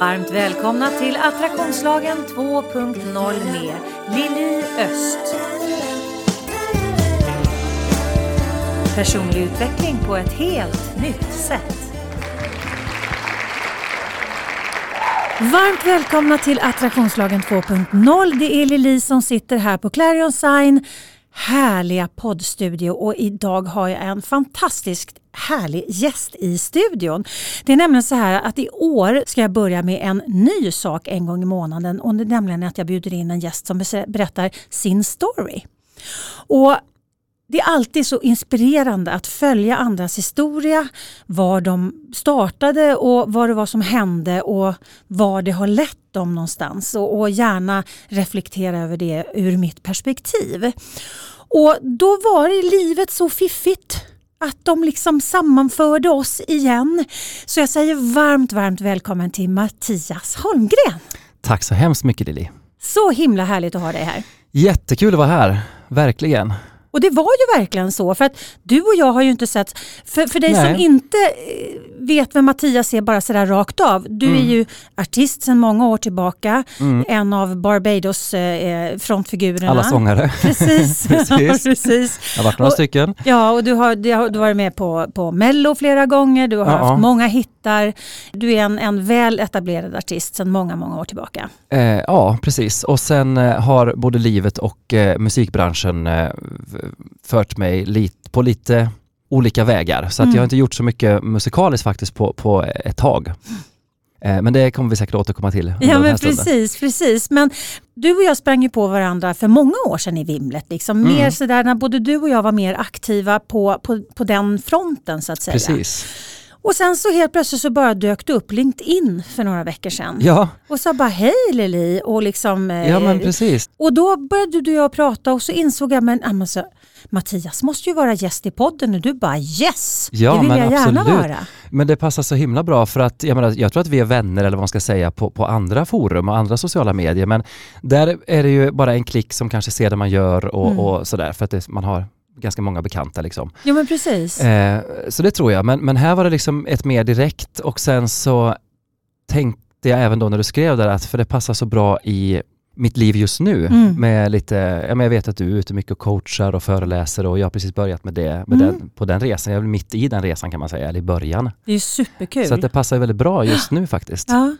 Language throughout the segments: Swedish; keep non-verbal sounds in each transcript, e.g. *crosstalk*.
Varmt välkomna till Attraktionslagen 2.0 med Lili Öst. Personlig utveckling på ett helt nytt sätt. Varmt välkomna till Attraktionslagen 2.0. Det är Lili som sitter här på Clarion Sign härliga poddstudio och idag har jag en fantastiskt härlig gäst i studion. Det är nämligen så här att i år ska jag börja med en ny sak en gång i månaden och det är nämligen att jag bjuder in en gäst som berättar sin story. Och det är alltid så inspirerande att följa andras historia, var de startade och vad det var som hände och var det har lett dem någonstans och, och gärna reflektera över det ur mitt perspektiv. Och då var livet så fiffigt att de liksom sammanförde oss igen. Så jag säger varmt, varmt välkommen till Mattias Holmgren. Tack så hemskt mycket Lili. Så himla härligt att ha dig här. Jättekul att vara här, verkligen. Och det var ju verkligen så, för att du och jag har ju inte sett, för, för dig Nej. som inte eh, vet vem Mattias är bara sådär rakt av. Du mm. är ju artist sedan många år tillbaka, mm. en av Barbados eh, frontfigurerna. Alla sångare. *laughs* *laughs* Precis. Precis. Precis. Det har varit några och, stycken. Ja, och du har, du har, varit med på, på Mello flera gånger, du har ja, haft många hittar. Du är en, en väl etablerad artist sedan många, många år tillbaka. Eh, ja, precis. Och sen eh, har både livet och eh, musikbranschen eh, fört mig lit, på lite olika vägar. Så att mm. jag har inte gjort så mycket musikaliskt faktiskt på, på ett tag. Eh, men det kommer vi säkert återkomma till. Ja men precis, precis. Men du och jag sprang ju på varandra för många år sedan i Vimlet. Liksom. Mm. Mer sådär när både du och jag var mer aktiva på, på, på den fronten så att säga. Precis. Och sen så helt plötsligt så bara dök det upp LinkedIn för några veckor sedan. Ja. Och sa bara hej Lili och liksom... Ja men eh, precis. Och då började du och jag prata och så insåg jag men alltså, Mattias måste ju vara gäst i podden och du bara yes, ja, det vill men jag absolut. gärna vara. Men det passar så himla bra för att jag, menar, jag tror att vi är vänner eller vad man ska säga på, på andra forum och andra sociala medier men där är det ju bara en klick som kanske ser det man gör och, mm. och sådär för att det, man har ganska många bekanta liksom. Jo men precis. Eh, så det tror jag, men, men här var det liksom ett mer direkt och sen så tänkte jag även då när du skrev där att för det passar så bra i mitt liv just nu mm. med lite, ja, men jag vet att du är ute mycket och coachar och föreläser och jag har precis börjat med det med mm. den, på den resan. Jag är mitt i den resan kan man säga, eller i början. Det är superkul. Så det passar väldigt bra just nu faktiskt. Ja.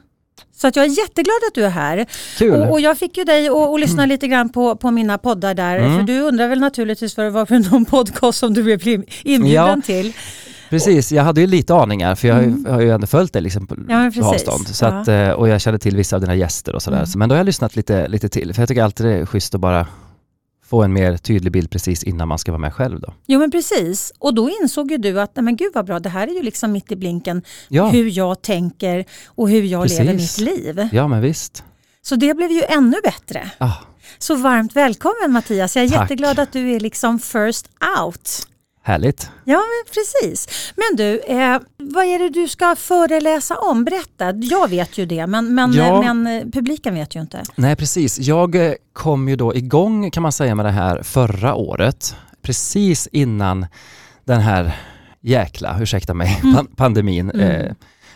Så att jag är jätteglad att du är här. Och, och jag fick ju dig att lyssna mm. lite grann på, på mina poddar där. Mm. För du undrar väl naturligtvis vad det var för *laughs* någon podcast som du blev inbjuden ja. till. Precis, jag hade ju lite aningar för jag mm. har ju ändå följt dig liksom på, ja, avstånd. Så att, ja. Eh, och jag kände till vissa av dina gäster och sådär. Mm. Men då har jag lyssnat lite, lite till, för jag tycker alltid det är schysst att bara få en mer tydlig bild precis innan man ska vara med själv då. Jo men precis, och då insåg ju du att nej men gud vad bra, det här är ju liksom mitt i blinken ja. hur jag tänker och hur jag precis. lever mitt liv. Ja men visst. Så det blev ju ännu bättre. Ah. Så varmt välkommen Mattias, jag är Tack. jätteglad att du är liksom first out. Härligt. Ja, precis. Men du, eh, vad är det du ska föreläsa om? Berätta. Jag vet ju det, men, men, ja. men eh, publiken vet ju inte. Nej, precis. Jag eh, kom ju då igång kan man säga med det här förra året, precis innan den här jäkla, ursäkta mig, mm. pandemin mm. eh,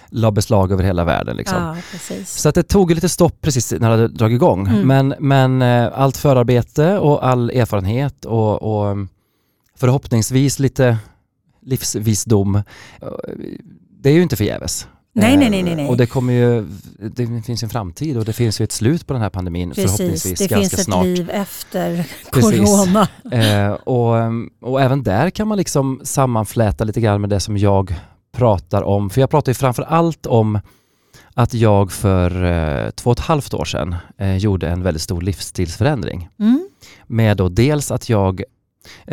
la beslag över hela världen. Liksom. Ja, så att det tog lite stopp precis när det hade dragit igång. Mm. Men, men eh, allt förarbete och all erfarenhet och, och förhoppningsvis lite livsvisdom. Det är ju inte förgäves. Nej, nej, nej, nej. Och det kommer ju, det finns en framtid och det finns ju ett slut på den här pandemin Precis, förhoppningsvis det ganska finns snart. ett liv efter *laughs* corona. Eh, och, och även där kan man liksom sammanfläta lite grann med det som jag pratar om. För jag pratar ju framför allt om att jag för eh, två och ett halvt år sedan eh, gjorde en väldigt stor livsstilsförändring. Mm. Med då dels att jag Eh,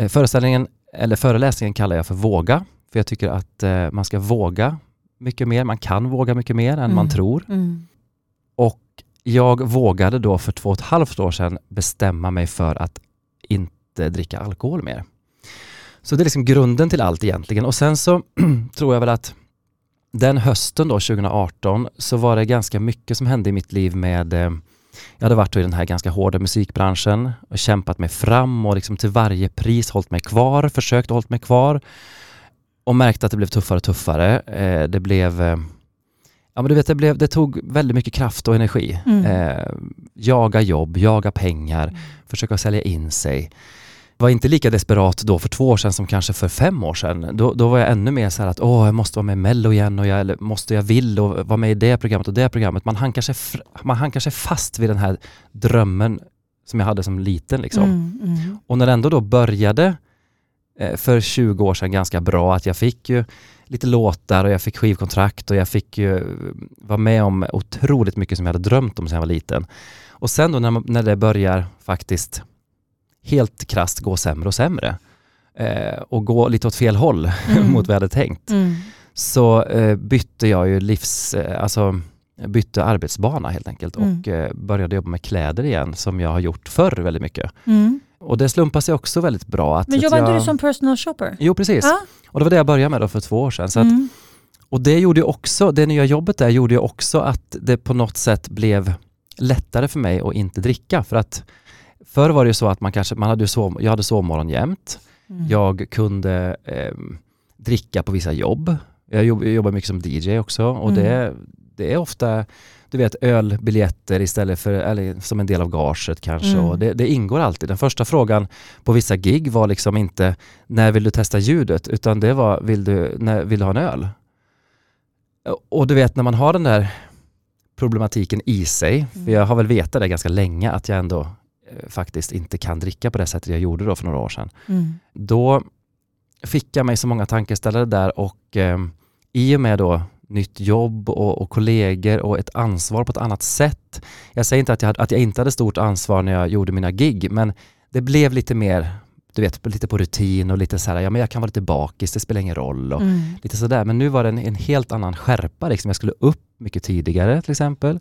föreställningen, eller föreläsningen kallar jag för Våga, för jag tycker att eh, man ska våga mycket mer, man kan våga mycket mer än mm. man tror. Mm. Och jag vågade då för två och ett halvt år sedan bestämma mig för att inte dricka alkohol mer. Så det är liksom grunden till allt egentligen. Och sen så *clears throat* tror jag väl att den hösten då, 2018, så var det ganska mycket som hände i mitt liv med eh, jag hade varit i den här ganska hårda musikbranschen och kämpat mig fram och liksom till varje pris hållit mig kvar, försökt hålla mig kvar och märkte att det blev tuffare och tuffare. Eh, det blev eh, Ja men du vet det, blev, det tog väldigt mycket kraft och energi. Mm. Eh, jaga jobb, jaga pengar, försöka sälja in sig. Var inte lika desperat då för två år sedan som kanske för fem år sedan. Då, då var jag ännu mer så här att åh, jag måste vara med i Mello igen och jag eller, måste, jag vill och vara med i det programmet och det programmet. Man hankar sig, man hankar sig fast vid den här drömmen som jag hade som liten liksom. Mm, mm. Och när det ändå då började eh, för 20 år sedan ganska bra, att jag fick ju lite låtar och jag fick skivkontrakt och jag fick ju vara med om otroligt mycket som jag hade drömt om sedan jag var liten. Och sen då när, man, när det börjar faktiskt helt krasst gå sämre och sämre eh, och gå lite åt fel håll *laughs* Mm. mot vad jag hade tänkt Mm. så eh, bytte jag ju livs, eh, alltså bytte arbetsbana helt enkelt Mm. och eh, började jobba med kläder igen som jag har gjort förr väldigt mycket. Mm. Och det slumpade sig också väldigt bra. Att Men inte jag... du som personal shopper? Jo precis. Ja. Och det var det jag började med då för två år sedan. Så att, Mm. och det gjorde också, det nya jobbet där gjorde ju också att det på något sätt blev lättare för mig att inte dricka. För att förr var det ju så att man kanske, man hade sov, jag hade sovmorgon jämt. Mm. Jag kunde eh, dricka på vissa jobb. Jag jobb, jag jobbar mycket som DJ också och Mm. det, det är ofta du vet ölbiljetter istället för, eller som en del av gaget kanske. Mm. Och det, det ingår alltid. Den första frågan på vissa gig var liksom inte när vill du testa ljudet utan det var vill du, när, vill du ha en öl? Och du vet när man har den där problematiken i sig, Mm. för jag har väl vetat det ganska länge att jag ändå faktiskt inte kan dricka på det sättet jag gjorde då för några år sedan Mm. då fick jag mig så många tankeställare där och eh, i och med då nytt jobb och, och kollegor och ett ansvar på ett annat sätt. Jag säger inte att jag, hade- att jag inte hade stort ansvar när jag gjorde mina gig, men det blev lite mer, du vet, lite på rutin och lite så här, ja men jag kan vara lite bakis, det spelar ingen roll och Mm. lite sådär. Men nu var det en, en helt annan skärpa, liksom. jag skulle upp mycket tidigare till exempel.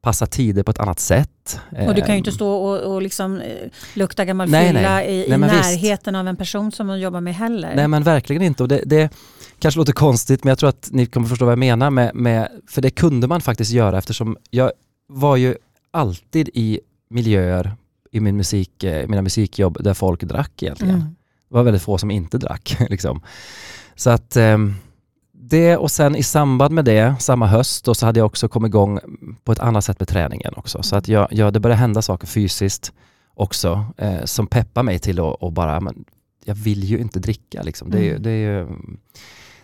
Passa tider på ett annat sätt. Och du kan ju Ehm, inte stå och, och liksom, eh, lukta gammal Nej, fylla nej. i, i Nej, visst. närheten av en person som man jobbar med heller. Nej men verkligen inte och det, det kanske låter konstigt men jag tror att ni kommer förstå vad jag menar med, med för det kunde man faktiskt göra eftersom jag var ju alltid i miljöer i min musik, eh, mina musikjobb där folk drack egentligen. Mm. Det var väldigt få som inte drack. *laughs* Liksom. Så att ehm, det och sen i samband med det, samma höst, då, så hade jag också kommit igång på ett annat sätt med träningen också. Så att jag, jag, det började hända saker fysiskt också eh, som peppar mig till att och bara, men, jag vill ju inte dricka. Liksom. Det, är, Mm. det, är,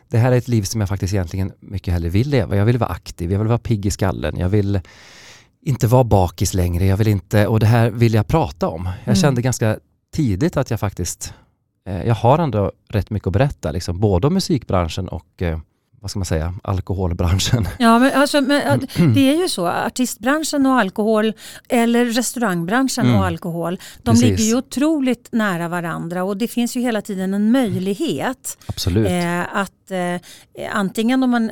det här är ett liv som jag faktiskt egentligen mycket hellre vill leva. Jag vill vara aktiv, jag vill vara pigg i skallen, jag vill inte vara bakis längre, jag vill inte, och det här vill jag prata om. Jag Mm. kände ganska tidigt att jag faktiskt, eh, jag har ändå rätt mycket att berätta, liksom, både om musikbranschen och eh, vad ska man säga, alkoholbranschen. Ja, men, alltså, men, det är ju så. Artistbranschen och alkohol eller restaurangbranschen Mm. och alkohol, de Precis. ligger ju otroligt nära varandra och det finns ju hela tiden en möjlighet eh, att eh, antingen om man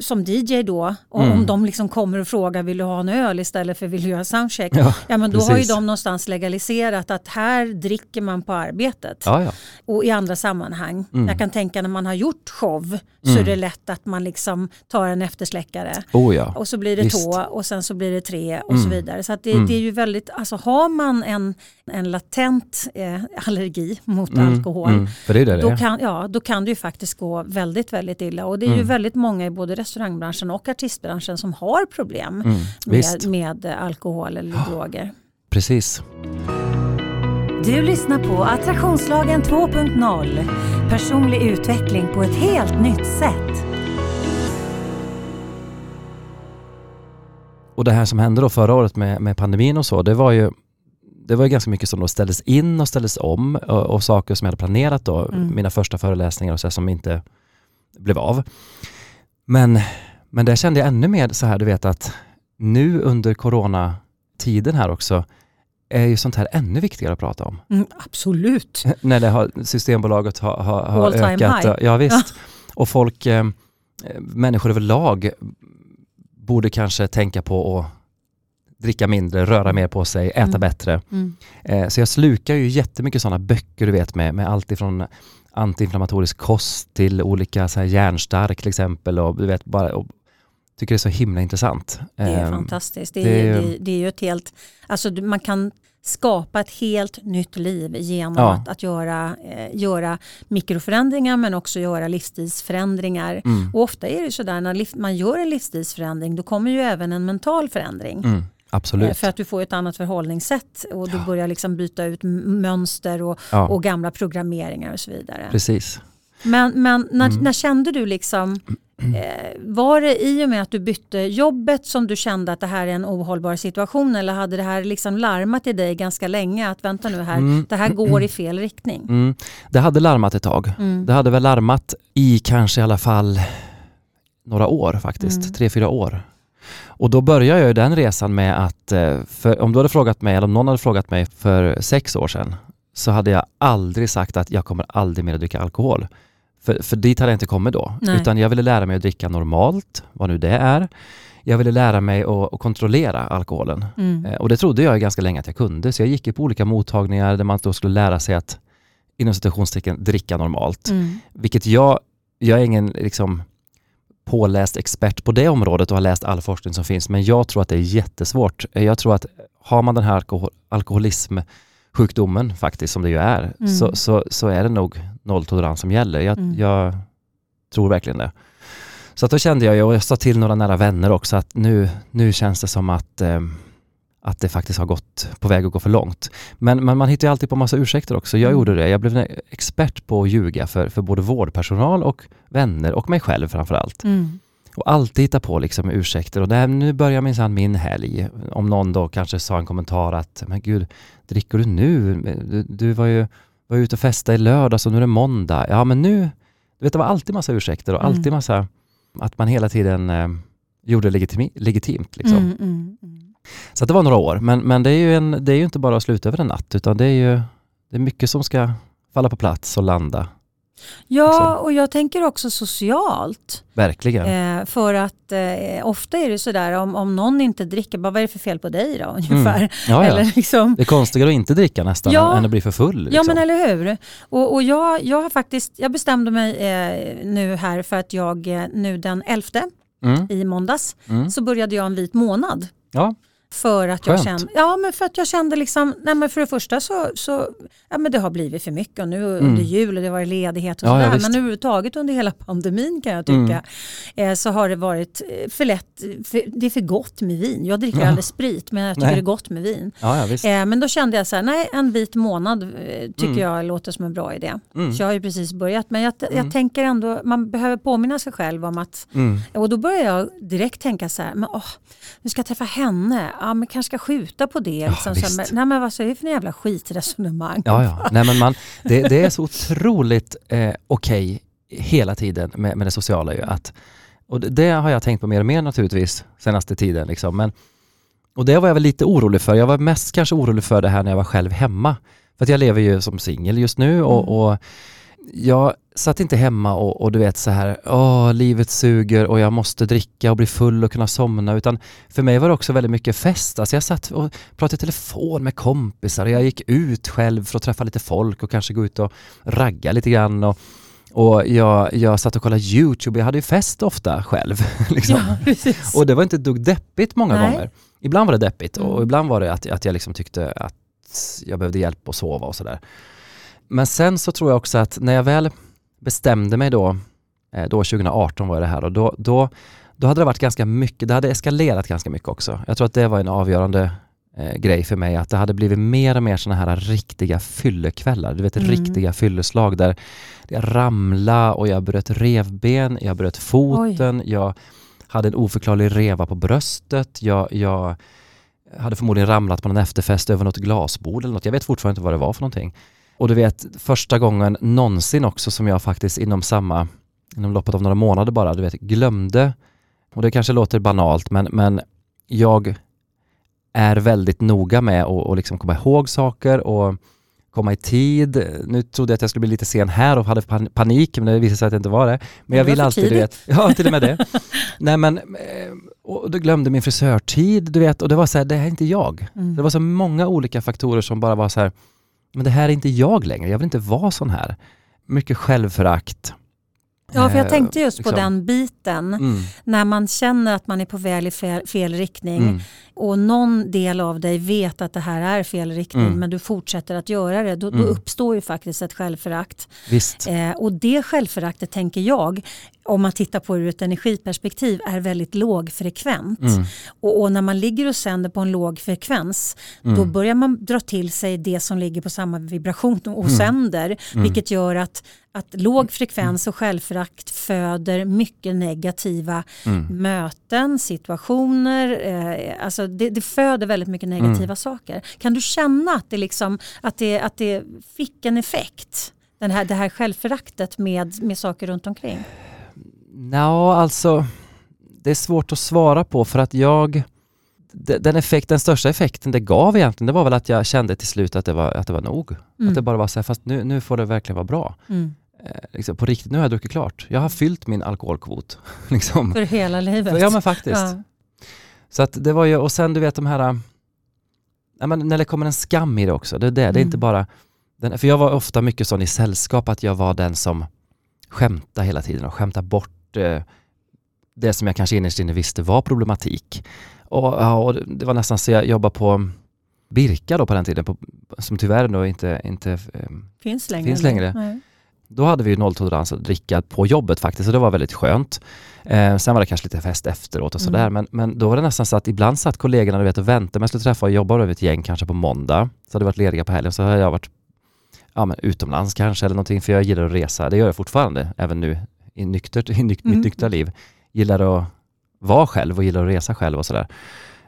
som DJ då, och Mm. om de liksom kommer och frågar vill du ha en öl istället för vill du göra soundcheck? Ja, Ja, men då har ju precis. de någonstans legaliserat att här dricker man på arbetet Ja, ja. och i andra sammanhang. Mm. Jag kan tänka när man har gjort show så Mm. är det lätt att man liksom tar en eftersläckare Oh ja. och så blir det Visst. två och sen så blir det tre och Mm. så vidare. Så det, Mm. det är ju väldigt, alltså har man en, en latent eh, allergi mot Mm, alkohol mm. Det det då kan, ja, då kan det ju faktiskt gå väldigt, väldigt illa. Och det är ju Mm. väldigt många i både restaurangbranschen och artistbranschen som har problem Mm. Med, med alkohol eller droger. precis. Du lyssnar på Attraktionslagen 2.0. Personlig utveckling på ett helt nytt sätt. Och det här som hände då förra året med, med pandemin och så, det var ju det var ju ganska mycket som då ställdes in och ställdes om och, och saker som jag hade planerat då, Mm. mina första föreläsningar och så som inte blev av. Men, men där kände jag ännu mer så här, du vet att nu under coronatiden här också är ju sånt här ännu viktigare att prata om. Mm, absolut. *laughs* När det har, Systembolaget har, har, har ökat. high. Ja, visst. Och folk, eh, människor överlag borde kanske tänka på att dricka mindre, röra mer på sig, äta Mm. bättre. Mm. Eh, så jag slukar ju jättemycket sådana böcker du vet med, med allt ifrån antiinflammatorisk kost till olika så här järnstark till exempel och du vet bara och tycker det är så himla intressant. Det är Ehm, fantastiskt. Det är, det är- det är ju ett helt, alltså man kan skapa ett helt nytt liv genom Ja. att, att göra, eh, göra mikroförändringar men också göra livsstilsförändringar. Mm, Och ofta är det så där när liv- man gör en livsstilsförändring då kommer ju även en mental förändring. mm, Eh, absolut. För att du får ett annat förhållningssätt och du Ja. börjar liksom byta ut mönster och, Ja, och gamla programmeringar och så vidare. precis. Men, men när, Mm. när kände du liksom, eh, var det i och med att du bytte jobbet som du kände att det här är en ohållbar situation eller hade det här liksom larmat i dig ganska länge att vänta nu här, Mm. det här går i fel riktning? Mm. Det hade larmat ett tag. Mm. Det hade väl larmat i kanske i alla fall några år faktiskt, Mm. tre, fyra år. Och då började jag den resan med att, eh, om du hade frågat mig, eller om någon hade frågat mig för sex år sedan, så hade jag aldrig sagt att jag kommer aldrig mer att dricka alkohol. För, för dit hade jag inte kommit då. Nej. Utan jag ville lära mig att dricka normalt, vad nu det är. Jag ville lära mig att, att kontrollera alkoholen. Mm. Eh, Och det trodde jag ganska länge att jag kunde. Så jag gick ju på olika mottagningar där man då skulle lära sig att inom citationstecken dricka normalt. Mm. Vilket jag, jag är ingen liksom påläst expert på det området och har läst all forskning som finns, men jag tror att det är jättesvårt. Jag tror att har man den här alkohol, alkoholismsjukdomen faktiskt, som det ju är, Mm. så, så, så är det nog nolltolerans som gäller. Jag, Mm. jag tror verkligen det. Så att då kände jag, och jag sa till några nära vänner också, att nu, nu känns det som att, eh, att det faktiskt har gått på väg att gå för långt. Men, men man hittar ju alltid på massa ursäkter också. Jag Mm. gjorde det. Jag blev en expert på att ljuga för, för både vårdpersonal och vänner och mig själv framför allt. Mm. Och alltid hitta på liksom ursäkter. Och det här, nu börjar minsann min helg. Om någon då kanske sa en kommentar att, men gud, dricker du nu? Du, du var ju var ute och festade i lördags och nu är det måndag. Ja, men nu, du vet det var alltid massa ursäkter och Mm. alltid massa, att man hela tiden eh, gjorde det legitimi- legitimt. Liksom. Mm, mm, mm. Så det var några år, men, men det, är ju en, det är ju inte bara att sluta över en natt, utan det är ju det är mycket som ska falla på plats och landa. Ja, Liksom. och jag tänker också socialt. Verkligen. Eh, för att eh, ofta är det sådär om, om någon inte dricker, bara vad är det för fel på dig då *laughs* ungefär? Mm. Ja, ja. Eller liksom, Det är konstigare att inte dricka nästan Ja. än att bli för full. Ja Liksom. men eller hur. Och, och jag, jag har faktiskt, jag bestämde mig eh, nu här för att jag eh, nu den 11 mm. i måndags Mm. så började jag en vit månad. Ja. För att jag Skönt. kände, ja men för att jag kände liksom, nej men för det första så, så ja men det har blivit för mycket och nu under jul och det har varit ledighet och Mm. Ja, ja, sådär. visst. men överhuvudtaget under hela pandemin kan jag tycka Mm. eh, så har det varit eh, för lätt, för, det är för gott med vin. Jag dricker Ja. aldrig sprit men jag tycker Nej. det är gott med vin. Ja, ja. Eh, men då kände jag så här, nej en vit månad eh, tycker Mm. jag låter som en bra idé. Mm. Så jag har ju precis börjat men jag, Mm. jag tänker ändå, man behöver påminna sig själv om att Mm. och då börjar jag direkt tänka så här, men åh, nu ska jag träffa henne, ja men kanske ska skjuta på det. Liksom, så, men, nej men vad är det för en jävla skitresonemang? Ja, ja. Nej, men man, det, det är så otroligt eh, okej hela tiden med, med det sociala ju. Att, och det, det har jag tänkt på mer och mer naturligtvis senaste tiden. Liksom. Men, och det var jag väl lite orolig för. Jag var mest kanske orolig för det här när jag var själv hemma. För att jag lever ju som singel just nu och, Mm. och jag satt inte hemma och, och du vet så här, åh livet suger och jag måste dricka och bli full och kunna somna. Utan för mig var det också väldigt mycket fest. Alltså jag satt och pratade i telefon med kompisar och jag gick ut själv för att träffa lite folk och kanske gå ut och ragga lite grann. Och, och jag, jag satt och kollade YouTube, jag hade ju fest ofta själv. *laughs* liksom. Ja. Och det var inte ett dugg deppigt många Nej. gånger. Ibland var det deppigt och Mm. ibland var det att, att jag liksom tyckte att jag behövde hjälp att sova och sådär. Men sen så tror jag också att när jag väl bestämde mig då, eh, då 2018 var det här och då, då, då hade det varit ganska mycket, det hade eskalerat ganska mycket också. Jag tror att det var en avgörande eh, grej för mig, att det hade blivit mer och mer sådana här riktiga fyllekvällar, du vet Mm. riktiga fylleslag där jag ramlade och jag bröt revben, jag bröt foten, jag hade en oförklarlig reva på bröstet, jag, jag hade förmodligen ramlat på någon efterfest över något glasbord eller något. Jag vet fortfarande inte vad det var för någonting. Och du vet, första gången någonsin också som jag faktiskt inom samma, inom loppet av några månader bara, du vet, glömde, och det kanske låter banalt, men, men jag är väldigt noga med att att liksom komma ihåg saker och komma i tid. Nu trodde jag att jag skulle bli lite sen här och hade pan- panik, men det visade sig att det inte var det. Men jag vill alltid, du vet, ja till och med det. *laughs* Nej men, eh, och då glömde min frisörtid, du vet, och det var så här, det här är inte jag. Mm. Det var så många olika faktorer som bara var så här, men det här är inte jag längre, jag vill inte vara sån här. Mycket självförakt. Ja, för jag Eh, tänkte just på liksom. den biten. Mm, När man känner att man är på väg i fel, fel riktning mm, och någon del av dig vet att det här är fel riktning Mm. men du fortsätter att göra det, då, då Mm. uppstår ju faktiskt ett självförakt. visst. Eh, och det självföraktet tänker jag, om man tittar på det ur ett energiperspektiv, är väldigt lågfrekvent. Mm, Och, och när man ligger och sänder på en låg frekvens, då mm, börjar man dra till sig det som ligger på samma vibration och Mm. sänder. Mm. Vilket gör att, att låg frekvens och självförakt föder mycket negativa mm. möten, situationer. Eh, alltså det, det föder väldigt mycket negativa Mm. saker. Kan du känna att det, liksom, att det, att det fick en effekt? Den här, det här självföraktet med, med saker runt omkring. Nå, alltså det är svårt att svara på för att jag de- den, effekt, den största effekten det gav egentligen, det var väl att jag kände till slut att det var, att det var nog. Mm. Att det bara var så här, fast nu, nu får det verkligen vara bra. Mm. Eh, liksom, på riktigt, nu har jag druckit klart. Jag har fyllt min alkoholkvot. *laughs* liksom. För hela livet. Ja men faktiskt. Ja. Så att det var ju, och sen du vet de här, äh, ja, men när det kommer en skam i det också, det är det, det är Mm. inte bara, den, för jag var ofta mycket sån i sällskap att jag var den som skämtade hela tiden och skämtade bort eh, det som jag kanske innerst inne visste var problematik. Och, och det var nästan så jag jobbade på Birka då på den tiden, på, som tyvärr då inte, inte eh, Finns längre. Finns längre. Nej. då hade vi ju nolltolerans att dricka på jobbet faktiskt och det var väldigt skönt. Eh, sen var det kanske lite fest efteråt och sådär Mm. men, men då var det nästan så att ibland satt kollegorna du vet, och väntade jag skulle träffa och jobba över ett gäng kanske på måndag. Så hade det varit lediga på helgen så hade jag varit ja, men utomlands kanske eller någonting för jag gillar att resa. Det gör jag fortfarande även nu i, nyktert, i nyk, Mm. mitt nyktra liv. Gillar att vara själv och gillar att resa själv och sådär.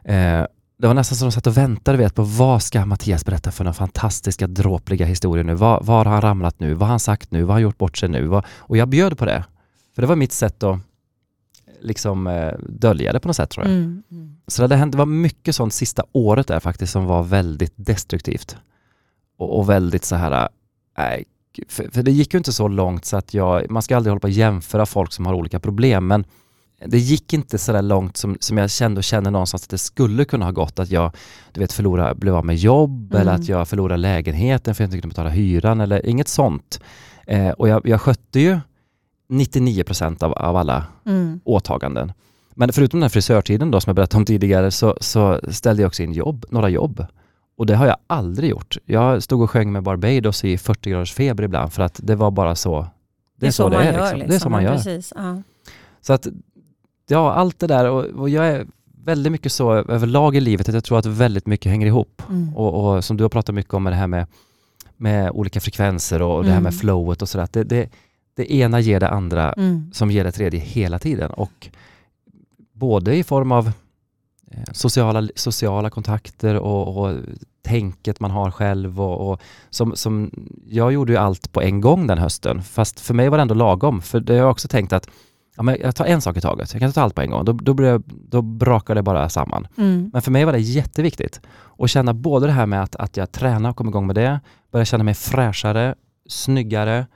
Eh, det var nästan som de satt och väntade vet, på vad ska Mattias berätta för några fantastiska dråpliga historier nu? Var, var har han ramlat nu? Vad har han sagt nu? Vad har han gjort bort sig nu? Vad, och jag bjöd på det. För det var mitt sätt att liksom eh, dölja det på något sätt tror jag. Mm. Mm. Så det, hände, det var mycket sånt sista året där faktiskt som var väldigt destruktivt. Och, och väldigt så här, nej, för, för det gick ju inte så långt så att jag, man ska aldrig hålla på att jämföra folk som har olika problem men det gick inte så där långt som, som jag kände och känner någonstans att det skulle kunna ha gått att jag du vet, förlora, blev av med jobb Mm. eller att jag förlorade lägenheten för att jag inte kunde betala hyran eller inget sånt. Eh, och jag, jag skötte ju 99% av, av alla Mm. åtaganden. Men förutom den här frisörtiden då som jag berättade om tidigare så, så ställde jag också in jobb, några jobb. Och det har jag aldrig gjort. Jag stod och sjöng med Barbados i 40 graders feber ibland för att det var bara så. Det är, så, det man är. gör, Liksom. Det är så man Ja, gör. Precis. Ja. Så att, ja, allt det där och, och jag är väldigt mycket så överlag i livet att jag tror att väldigt mycket hänger ihop. Mm. Och, och som du har pratat mycket om med det här med, med olika frekvenser och det här med Mm. flowet och sådär. Det, det, det ena ger det andra Mm. som ger det tredje hela tiden. Och både i form av sociala, sociala kontakter och, och tänket man har själv. Och, och som, som, jag gjorde ju allt på en gång den hösten, fast för mig var det ändå lagom. För det har jag också tänkt att ja, men jag tar en sak i taget, jag kan inte ta allt på en gång. Då, då, blir då brakar det bara samman. Mm. Men för mig var det jätteviktigt att känna både det här med att, att jag tränar och kom igång med det, börja känna mig fräschare, snyggare,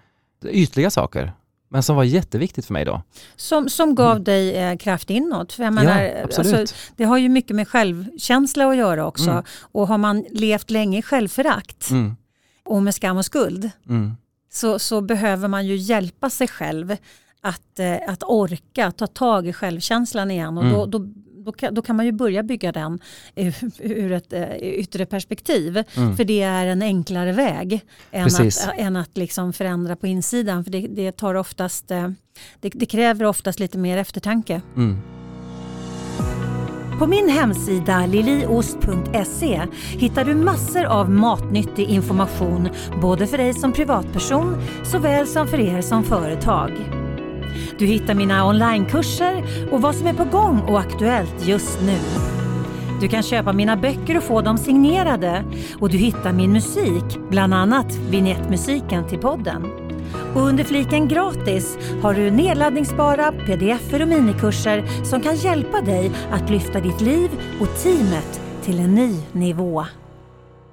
ytliga saker. Men som var jätteviktigt för mig då. Som, som gav dig eh, kraft inåt. För jag menar, ja, absolut. alltså, det har ju mycket med självkänsla att göra också. Mm. Och har man levt länge i självförakt mm, och med skam och skuld mm, så, så behöver man ju hjälpa sig själv att, eh, att orka ta tag i självkänslan igen. Och Mm. då, då, då, kan, då kan man ju börja bygga den ur, *laughs* ur ett eh, yttre perspektiv. mm. För det är en enklare väg än Precis. att, än att liksom förändra på insidan. För det, det, tar oftast, eh, det, det kräver oftast lite mer eftertanke. Mm. På min hemsida liliost.se hittar du massor av matnyttig information både för dig som privatperson såväl som för er som företag. Du hittar mina onlinekurser och vad som är på gång och aktuellt just nu. Du kan köpa mina böcker och få dem signerade och du hittar min musik, bland annat vignettmusiken till podden. Och under fliken gratis har du nedladdningsbara pdf och minikurser som kan hjälpa dig att lyfta ditt liv och teamet till en ny nivå.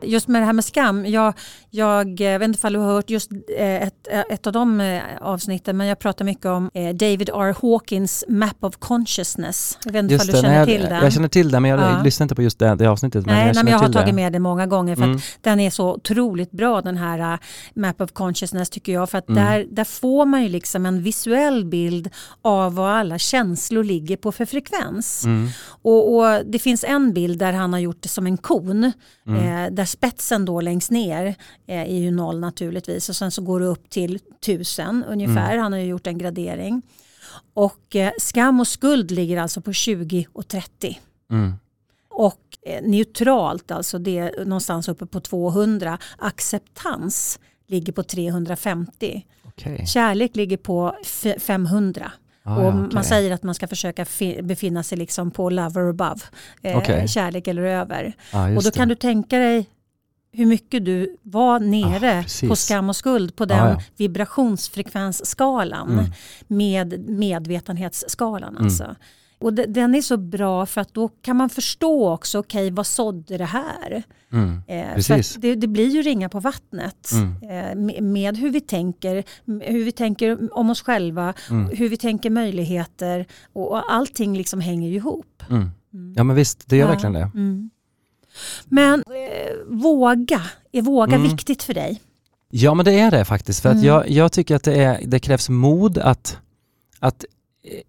Just med det här med skam, jag, jag eh, vet inte om du har hört just eh, ett, eh, ett av de avsnitten men jag pratar mycket om David R. Hawkins Map of Consciousness. Jag vet inte om Just du det, känner nej, till jag, den. jag känner till den men jag Ja. lyssnar inte på just det, det avsnittet. Men Nej, jag nej, men jag har tagit det. med det många gånger för Mm. att den är så otroligt bra den här uh, Map of Consciousness tycker jag. För att Mm. där, där får man ju liksom en visuell bild av vad alla känslor ligger på för frekvens. Mm. Och, och Det finns en bild där han har gjort det som en kon. Mm. Eh, där spetsen då längst ner är ju noll naturligtvis och sen så går det upp till tusen ungefär. Mm. Han har ju gjort en gradering. Och eh, skam och skuld ligger alltså på 20 och 30. Mm. Och eh, neutralt, alltså det är någonstans uppe på 200. Acceptans ligger på 350. Okej. Kärlek ligger på f- 500. Ah, och ja, Man säger att man ska försöka fi- befinna sig liksom på lover above. Eh, Okej. Kärlek eller över. Just och då kan det. du tänka dig hur mycket du var nere Ja, precis. på skam och skuld på den Ja, ja. vibrationsfrekvensskalan Mm. med medvetenhetsskalan. Mm. Alltså. Och de- den är så bra för att då kan man förstå också, okej vad sådde det här? Mm. Eh, för det, det blir ju ringa på vattnet Mm. eh, med, med hur vi tänker, hur vi tänker om oss själva, Mm. hur vi tänker möjligheter och, och allting liksom hänger ju ihop. Mm. Ja men visst, det gör Ja. verkligen det. Men eh, våga, är våga Mm. viktigt för dig? Ja men det är det faktiskt. För att Mm. jag, jag tycker att det, är, det krävs mod att, att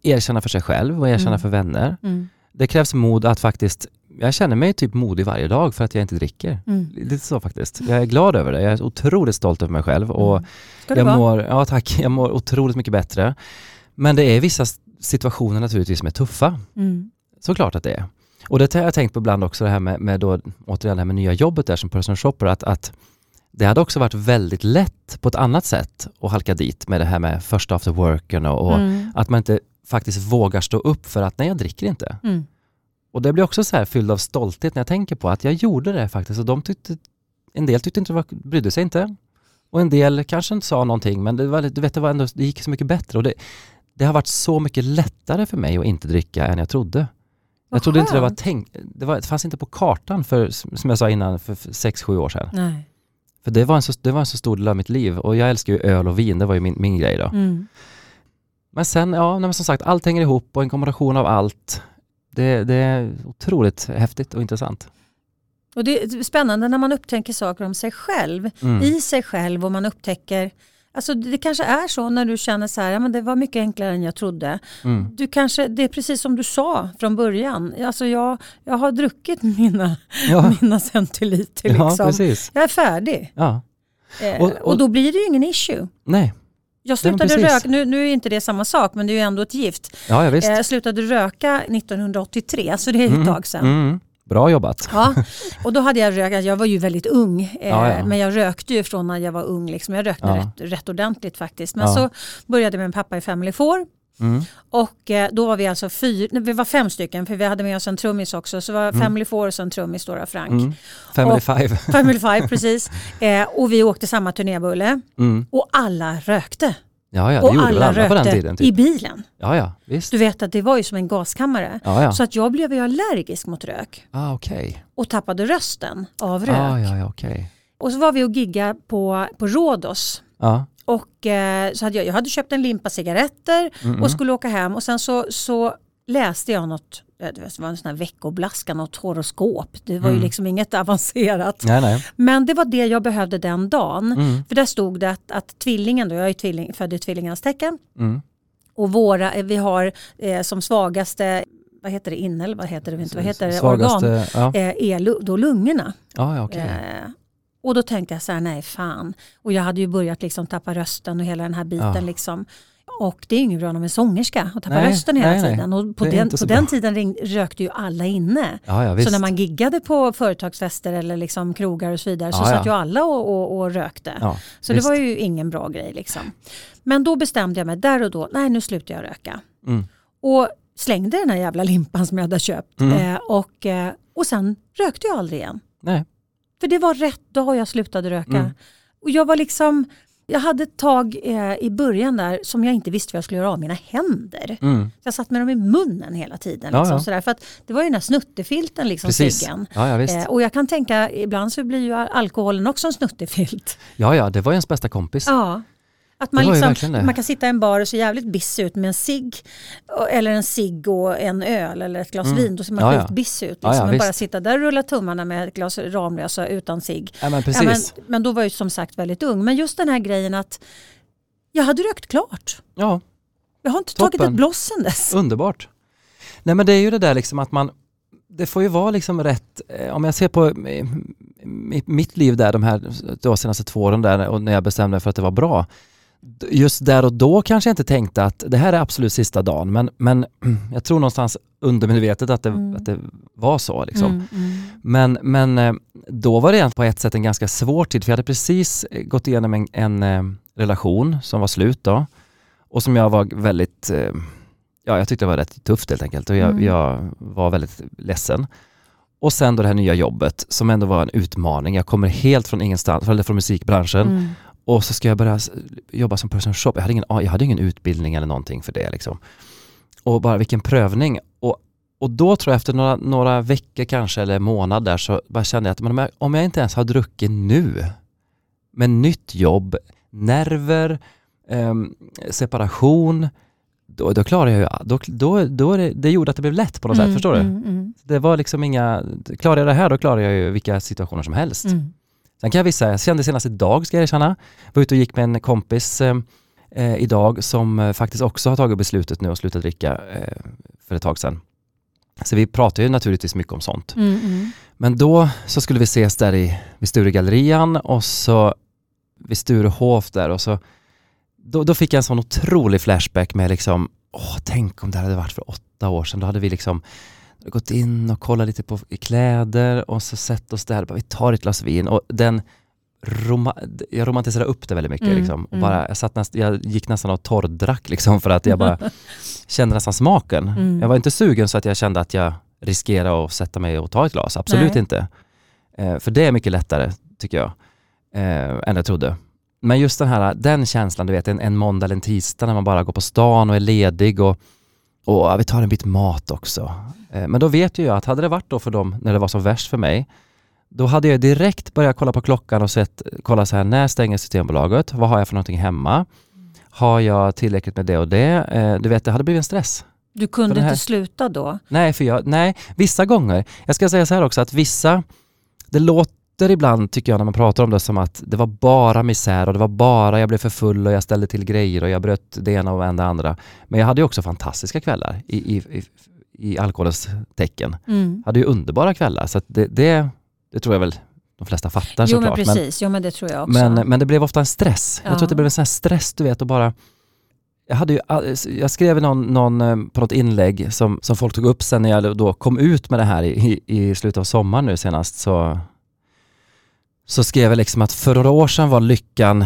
erkänna för sig själv och erkänna Mm. för vänner. Mm. Det krävs mod att faktiskt, jag känner mig typ modig varje dag för att jag inte dricker. Mm. Lite så faktiskt. Jag är glad över det. Jag är otroligt stolt över mig själv och Mm. Ska jag vara? mår, ja tack, jag mår otroligt mycket bättre. Men det är vissa situationer naturligtvis som är tuffa. Mm. Såklart att det är. Och det har jag tänkt på ibland också, det här med, med då, återigen det här med nya jobbet där som personal shopper, att, att det hade också varit väldigt lätt på ett annat sätt att halka dit med det här med första after worken och, och Mm. att man inte faktiskt vågar stå upp för att nej, jag dricker inte. Mm. Och det blir också så här fylld av stolthet när jag tänker på att jag gjorde det faktiskt och de tyckte, en del tyckte inte det var, brydde sig inte och en del kanske inte sa någonting men det, var, du vet, det, var ändå, det gick så mycket bättre och det, det har varit så mycket lättare för mig att inte dricka än jag trodde. Jag trodde inte det var tänkt, det, var, det fanns inte på kartan för, som jag sa innan, för 6-7 år sedan. Nej. För det var, en så, det var en så stor del av mitt liv och jag älskar ju öl och vin, det var ju min, min grej då. Mm. Men sen, ja, men som sagt, allt hänger ihop och en kombination av allt. Det, det är otroligt häftigt och intressant. Och det är spännande när man upptäcker saker om sig själv, Mm. i sig själv och man upptäcker Alltså det kanske är så när du känner så här, ja, men det var mycket enklare än jag trodde. Mm. Du kanske, det är precis som du sa från början. Alltså jag, jag har druckit mina, Ja, *laughs* mina centiliter. ja, Liksom. precis. jag är färdig. Ja. Eh, Och- och, och- då blir det ju ingen issue. Nej, Jag slutade röka, nu, nu är inte det samma sak men det är ju ändå ett gift. ja, ja visst. Eh, Jag slutade röka 1983 så det är ett Mm. tag sedan. Mm. Bra jobbat. Ja, och då hade jag rökt, jag var ju väldigt ung, eh, Ja, ja. men jag rökte ju från när jag var ung. Liksom. Jag rökte Ja. rätt, rätt ordentligt faktiskt. Men så började en pappa i Family Four Mm. och eh, då var vi alltså fyra, nej, vi var fem stycken för vi hade med oss en trummis också. Så var Mm. Family Four och så en trummis då, Frank. Mm. Family Och- five. Family Five precis. *laughs* Eh, och vi åkte samma turnébulle Mm. och alla rökte. Ja, ja, det och gjorde väl alla alla på den rökte tiden. i Typ. bilen. Ja, ja, visst. Du vet att det var ju som en gaskammare. Ja, ja. Så att jag blev ju allergisk mot rök Ah, okej. och tappade rösten av rök. Ah, ja, ja, okej. Och så var vi och gigga på, på Rhodos. Ja. Och eh, så hade jag, jag hade köpt en limpa cigaretter Mm, och skulle åka hem och sen så, så läste jag något, eh, det var en sån här veckoblaska, något horoskop. Det var ju Mm. liksom inget avancerat. Nej, nej. Men det var det jag behövde den dagen. Mm. För där stod det att, att tvillingen, då, jag är tvilling, född i tvillingarnas tecken, Mm. och våra, eh, vi har eh, som svagaste, vad heter det, inel, vad heter det, inte, vad heter det, organ, ja. eh, är då lungorna. Ja, okej. Eh, och då tänkte jag så här, nej fan. Och jag hade ju börjat liksom tappa rösten och hela den här biten. Ja. Liksom. Och det är ju inget bra när man är sångerska och tappa Nej, rösten hela nej, tiden. Och på den, på den tiden ring, rökte ju alla inne. Ja, ja. Så när man giggade på företagsfester eller liksom krogar och så vidare så Ja, satt ju alla och, och, och rökte. så visst. det var ju ingen bra grej. Liksom. Men då bestämde jag mig där och då, nej nu slutar jag röka. Mm. Och slängde den här jävla limpan som jag hade köpt. Mm. Eh, och, eh, och sen rökte jag aldrig igen. Nej. För det var rätt dag jag slutade röka. Mm. Och jag var liksom, Jag hade ett tag eh, i början där som jag inte visste vad jag skulle göra av mina händer. Mm. Så jag satt med dem i munnen hela tiden. Liksom, ja. Sådär, för att det var ju den här snuttefilten, liksom, Precis. ciggen. Ja. Eh, och jag kan tänka, ibland så blir ju alkoholen också en snuttefilt. Ja, ja, det var ju ens bästa kompis. Ja. Att man, liksom, man kan sitta i en bar och se jävligt biss ut med en cigg eller en cigg och en öl eller ett glas Mm. vin. Då ser man Ja, ja. skitbiss ut. Ja, Liksom. ja, men bara sitta där och rulla tummarna med ett glas Ramlösa utan cigg. Ja, men Ja, men, men då var jag ju som sagt väldigt ung. Men just den här grejen att jag hade rökt klart. Ja, Jag har inte tagit Toppen. ett bloss sen dess. underbart. Nej men det är ju det där liksom att man, det får ju vara liksom rätt, eh, om jag ser på eh, mi- mitt liv där de här då, senaste två åren där och när jag bestämde mig för att det var bra. Just där och då kanske jag inte tänkte att det här är absolut sista dagen men, men *clears throat* jag tror någonstans undermedvetet att det, Mm. att det var så liksom. Mm, mm. Men, men eh, då var det på ett sätt en ganska svår tid för jag hade precis eh, gått igenom en, en eh, relation som var slut då och som jag var väldigt, ja jag tyckte det var rätt tufft helt enkelt och jag, Mm. jag var väldigt ledsen. Och sen då det här nya jobbet som ändå var en utmaning. Jag kommer helt från ingenstans, eller från musikbranschen Mm. Och så ska jag börja jobba som personal shop. Jag hade, ingen, jag hade ingen utbildning eller någonting för det. Liksom. Och bara vilken prövning. Och, och då tror jag efter några, några veckor kanske eller månad där så bara kände jag att men om, jag, inte ens har druckit nu med nytt jobb, nerver, ehm, separation, då, då klarar jag ju, då, då, då det, det gjorde att det blev lätt på något sätt, Mm, förstår du? mm, mm, Det var liksom inga, klarar jag det här då klarar jag ju vilka situationer som helst. mm. Sen kan jag visa, jag kände senast idag ska jag erkänna, var ute och gick med en kompis eh, eh, idag som eh, faktiskt också har tagit beslutet nu att sluta dricka eh, för ett tag sedan. Så vi pratar ju naturligtvis mycket om sånt. Mm, mm. Men då så skulle vi ses där i, vid Sturegallerian och så vid Sturehof där och så då, då fick jag en sån otrolig flashback med liksom, åh tänk om det hade varit för åtta år sedan, då hade vi liksom gått in och kollat lite på kläder och så sett oss där, bara, vi tar ett glas vin och den roma- jag romantiserade upp det väldigt mycket. Mm, liksom. och mm. bara, jag, satt näst, jag gick nästan och torrdrack liksom, för att jag bara *laughs* kände nästan smaken. Mm. Jag var inte sugen så att jag kände att jag riskerade att sätta mig och ta ett glas, absolut Nej. inte. Eh, för det är mycket lättare, tycker jag, eh, än jag trodde. Men just den här den känslan, du vet en, en måndag eller en tisdag när man bara går på stan och är ledig och, och ja, vi tar en bit mat också. Eh, men då vet ju jag att hade det varit då för dem när det var som värst för mig, då hade jag direkt börjat kolla på klockan och sett, kolla så här, när stänger Systembolaget? Vad har jag för någonting hemma? Har jag tillräckligt med det och det? Eh, du vet, det hade blivit en stress. Du kunde inte sluta då? Nej, för jag, nej, vissa gånger. Jag ska säga så här också att vissa, det låter ibland tycker jag när man pratar om det som att det var bara misär och det var bara jag blev för full och jag ställde till grejer och jag bröt det ena och det andra. Men jag hade ju också fantastiska kvällar i, i, i, i alkoholens tecken. Mm. Jag hade ju underbara kvällar så det, det, det tror jag väl de flesta fattar Jo men såklart. precis, jo men det tror jag också. Men, men det blev ofta en stress. Jag Ja. tror att det blev en sån här stress du vet och bara jag, hade ju, jag skrev någon, någon, eh, på något inlägg som, som folk tog upp sen när jag då kom ut med det här i, i, i slutet av sommaren nu senast så, så skrev jag liksom att för några år sedan var lyckan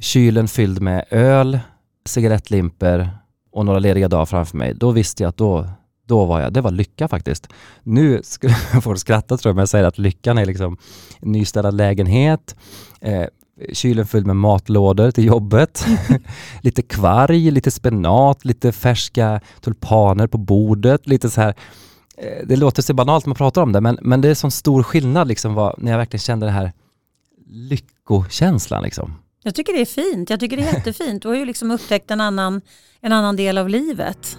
kylen fylld med öl, cigarettlimper och några lediga dagar framför mig. Då visste jag att då, då var jag, det var lycka faktiskt. Nu skulle *laughs* folk skratta tror jag, men jag säger att lyckan är liksom nystädad lägenhet, eh, kylen fylld med matlådor till jobbet, *laughs* *laughs* lite kvarg, lite spenat, lite färska tulpaner på bordet, lite så här eh, det låter så banalt när man pratar om det, men, men det är sån stor skillnad liksom vad, när jag verkligen kände den här lyckokänslan. Liksom. Jag tycker det är fint, jag tycker det är jättefint. Du har ju liksom upptäckt en annan, en annan del av livet.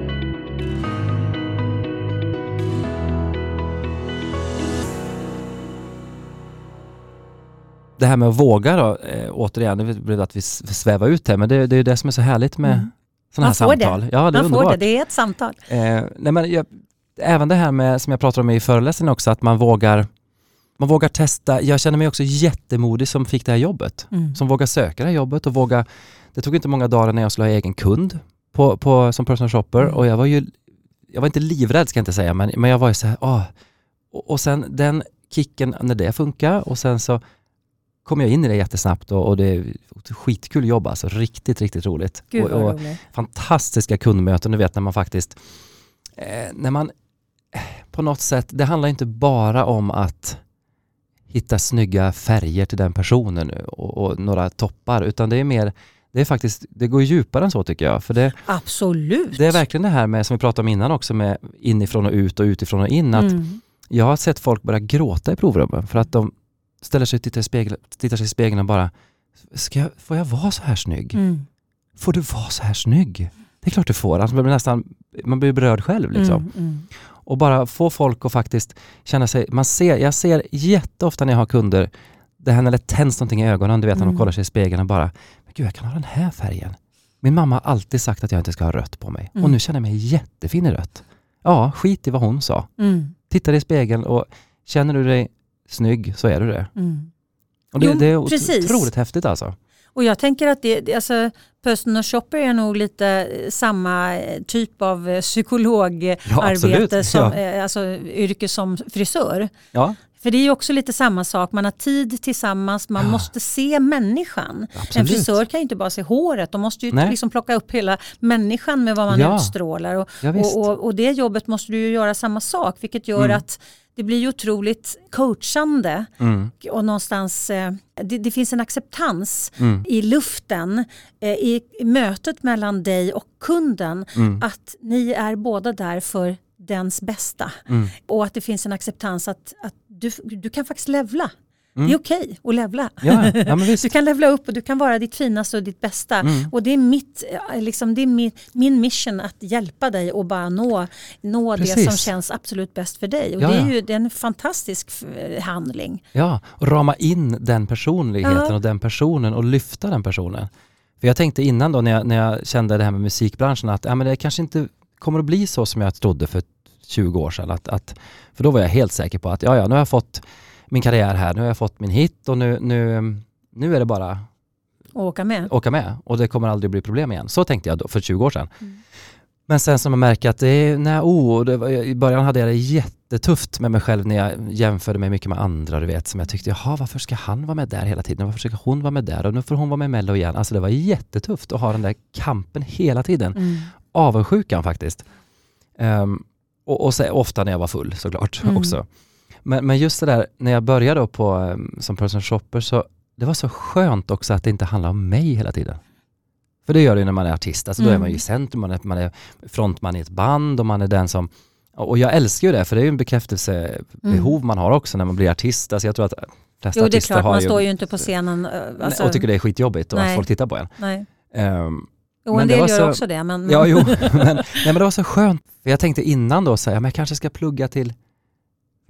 Det här med att våga då, eh, återigen, det blev att vi svävar ut här, men det, det är ju det som är så härligt med Mm. sådana här får det. samtal. Ja, det är Man får underbart. det, det är ett samtal. Eh, nej men jag, även det här med, som jag pratade om i föreläsningen också, att man vågar, man vågar testa. Jag känner mig också jättemodig som fick det här jobbet. Mm. Som vågar söka det här jobbet och våga, det tog inte många dagar när jag skulle ha egen kund på, på, som personal shopper Mm. och jag var ju, jag var inte livrädd ska jag inte säga, men, men jag var ju så här, åh. Och, och sen den kicken när det funkar och sen så kom jag in i det jättesnabbt och, och det är skitkul jobb alltså, riktigt, riktigt roligt. Gud och, och fantastiska kundmöten, du vet när man faktiskt, eh, när man eh, på något sätt, det handlar inte bara om att hitta snygga färger till den personen nu och, och några toppar, utan det är mer, det är faktiskt, det går djupare än så tycker jag. För det, Absolut. det är verkligen det här med, som vi pratade om innan också, med inifrån och ut och utifrån och in, att Mm. jag har sett folk börja gråta i provrummen för att de ställer sig och tittar i, spegel, tittar sig i spegeln och bara, Ska jag, får jag vara så här snygg? Mm. Får du vara så här snygg? Det är klart du får. Alltså man, blir nästan, man blir berörd själv. Liksom. Mm. Mm. Och bara få folk att faktiskt känna sig... Man ser, jag ser jätteofta när jag har kunder, det när det tänds någonting i ögonen, du vet när Mm. de kollar sig i spegeln och bara, men gud jag kan ha den här färgen. Min mamma har alltid sagt att jag inte ska ha rött på mig Mm. och nu känner jag mig jättefin i rött. Ja, skit i vad hon sa. Mm. Titta dig i spegeln och känner du dig snygg så är du det. Mm. Och det, Jo, det är precis. otroligt häftigt alltså. Och jag tänker att det, alltså, personal shopper är nog lite eh, samma eh, typ av eh, psykologarbete, absolut. som, Ja. alltså yrke som frisör. Ja, För det är ju också lite samma sak, man har tid tillsammans, man Ja. måste se människan. En absolut. frisör kan ju inte bara se håret, de måste ju Nej. liksom plocka upp hela människan med vad man Ja. utstrålar. Och, Ja, och, och, och det jobbet måste du ju göra samma sak, vilket gör Mm. att det blir ju otroligt coachande Mm, och någonstans, eh, det, det finns en acceptans mm, i luften, eh, i mötet mellan dig och kunden, mm, att ni är båda där för dens bästa. mm. Och att det finns en acceptans att, att du, du kan faktiskt levla. Mm. Det är okej att levla. Ja, ja. Du kan levla upp och du kan vara ditt finaste och ditt bästa. Mm. Och det är, mitt, eh, liksom, det är min, min mission att hjälpa dig och bara nå, nå det som känns absolut bäst för dig. Och Ja, det är ju det är en fantastisk eh, handling. Ja, och rama in den personligheten och den personen och lyfta den personen. För jag tänkte innan då när jag, när jag kände det här med musikbranschen att ja, men det kanske inte kommer att bli så som jag trodde för 20 år sedan. Att, att, för då var jag helt säker på att ja, ja, nu har jag fått min karriär här, nu har jag fått min hit och nu, nu, nu är det bara Och åka med. åka med och det kommer aldrig bli problem igen. Så tänkte jag då, för 20 år sedan. Mm. Men sen som jag märker att det är, nej, oh, det var, i början hade jag det jättetufft med mig själv när jag jämförde mig mycket med andra, du vet, som jag tyckte, jaha, varför ska han vara med där hela tiden? Varför ska hon vara med där? Och nu får hon vara med i Mello igen. Alltså det var jättetufft att ha den där kampen hela tiden. Mm. Avundsjukan faktiskt. Ehm, och, och så, ofta när jag var full såklart Mm. också. Men, men just det där, när jag började då på, ehm, som personal shopper så det var så skönt också att det inte handlar om mig hela tiden. För det gör det ju när man är artist, alltså då är Mm. man ju i centrum, man är, man är frontman i ett band och man är den som och jag älskar ju det, för det är ju en bekräftelsebehov man har också när man blir artist. Alltså jag tror att flesta Jo det är klart, man ju, står ju inte på scenen. eh, Alltså, och tycker det är skitjobbigt och Nej. att folk tittar på en. nej. Ehm, Jo, Men en det del gör så- också det. Men, Ja, jo, *laughs* men, nej, men det var så skönt. För jag tänkte innan då, så här, men jag kanske ska plugga till...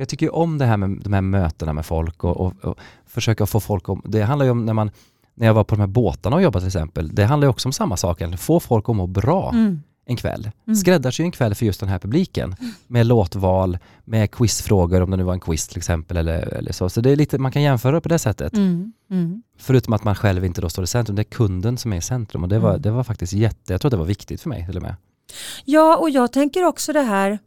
Jag tycker ju om det här med de här mötena med folk och, och, och försöka få folk om... Det handlar ju om när man... När jag var på de här båtarna och jobbade till exempel, det handlar ju också om samma sak, egentligen. få folk att må bra Mm. en kväll. Mm. Skräddarsy en kväll för just den här publiken. Med låtval, med quizfrågor om det nu var en quiz till exempel eller, eller så. Så det är lite, man kan jämföra på det sättet. Mm. Mm. Förutom att man själv inte då står i centrum, det är kunden som är i centrum och det var, Mm. det var faktiskt jätte, jag tror att det var viktigt för mig till och med. Ja, och jag tänker också det här,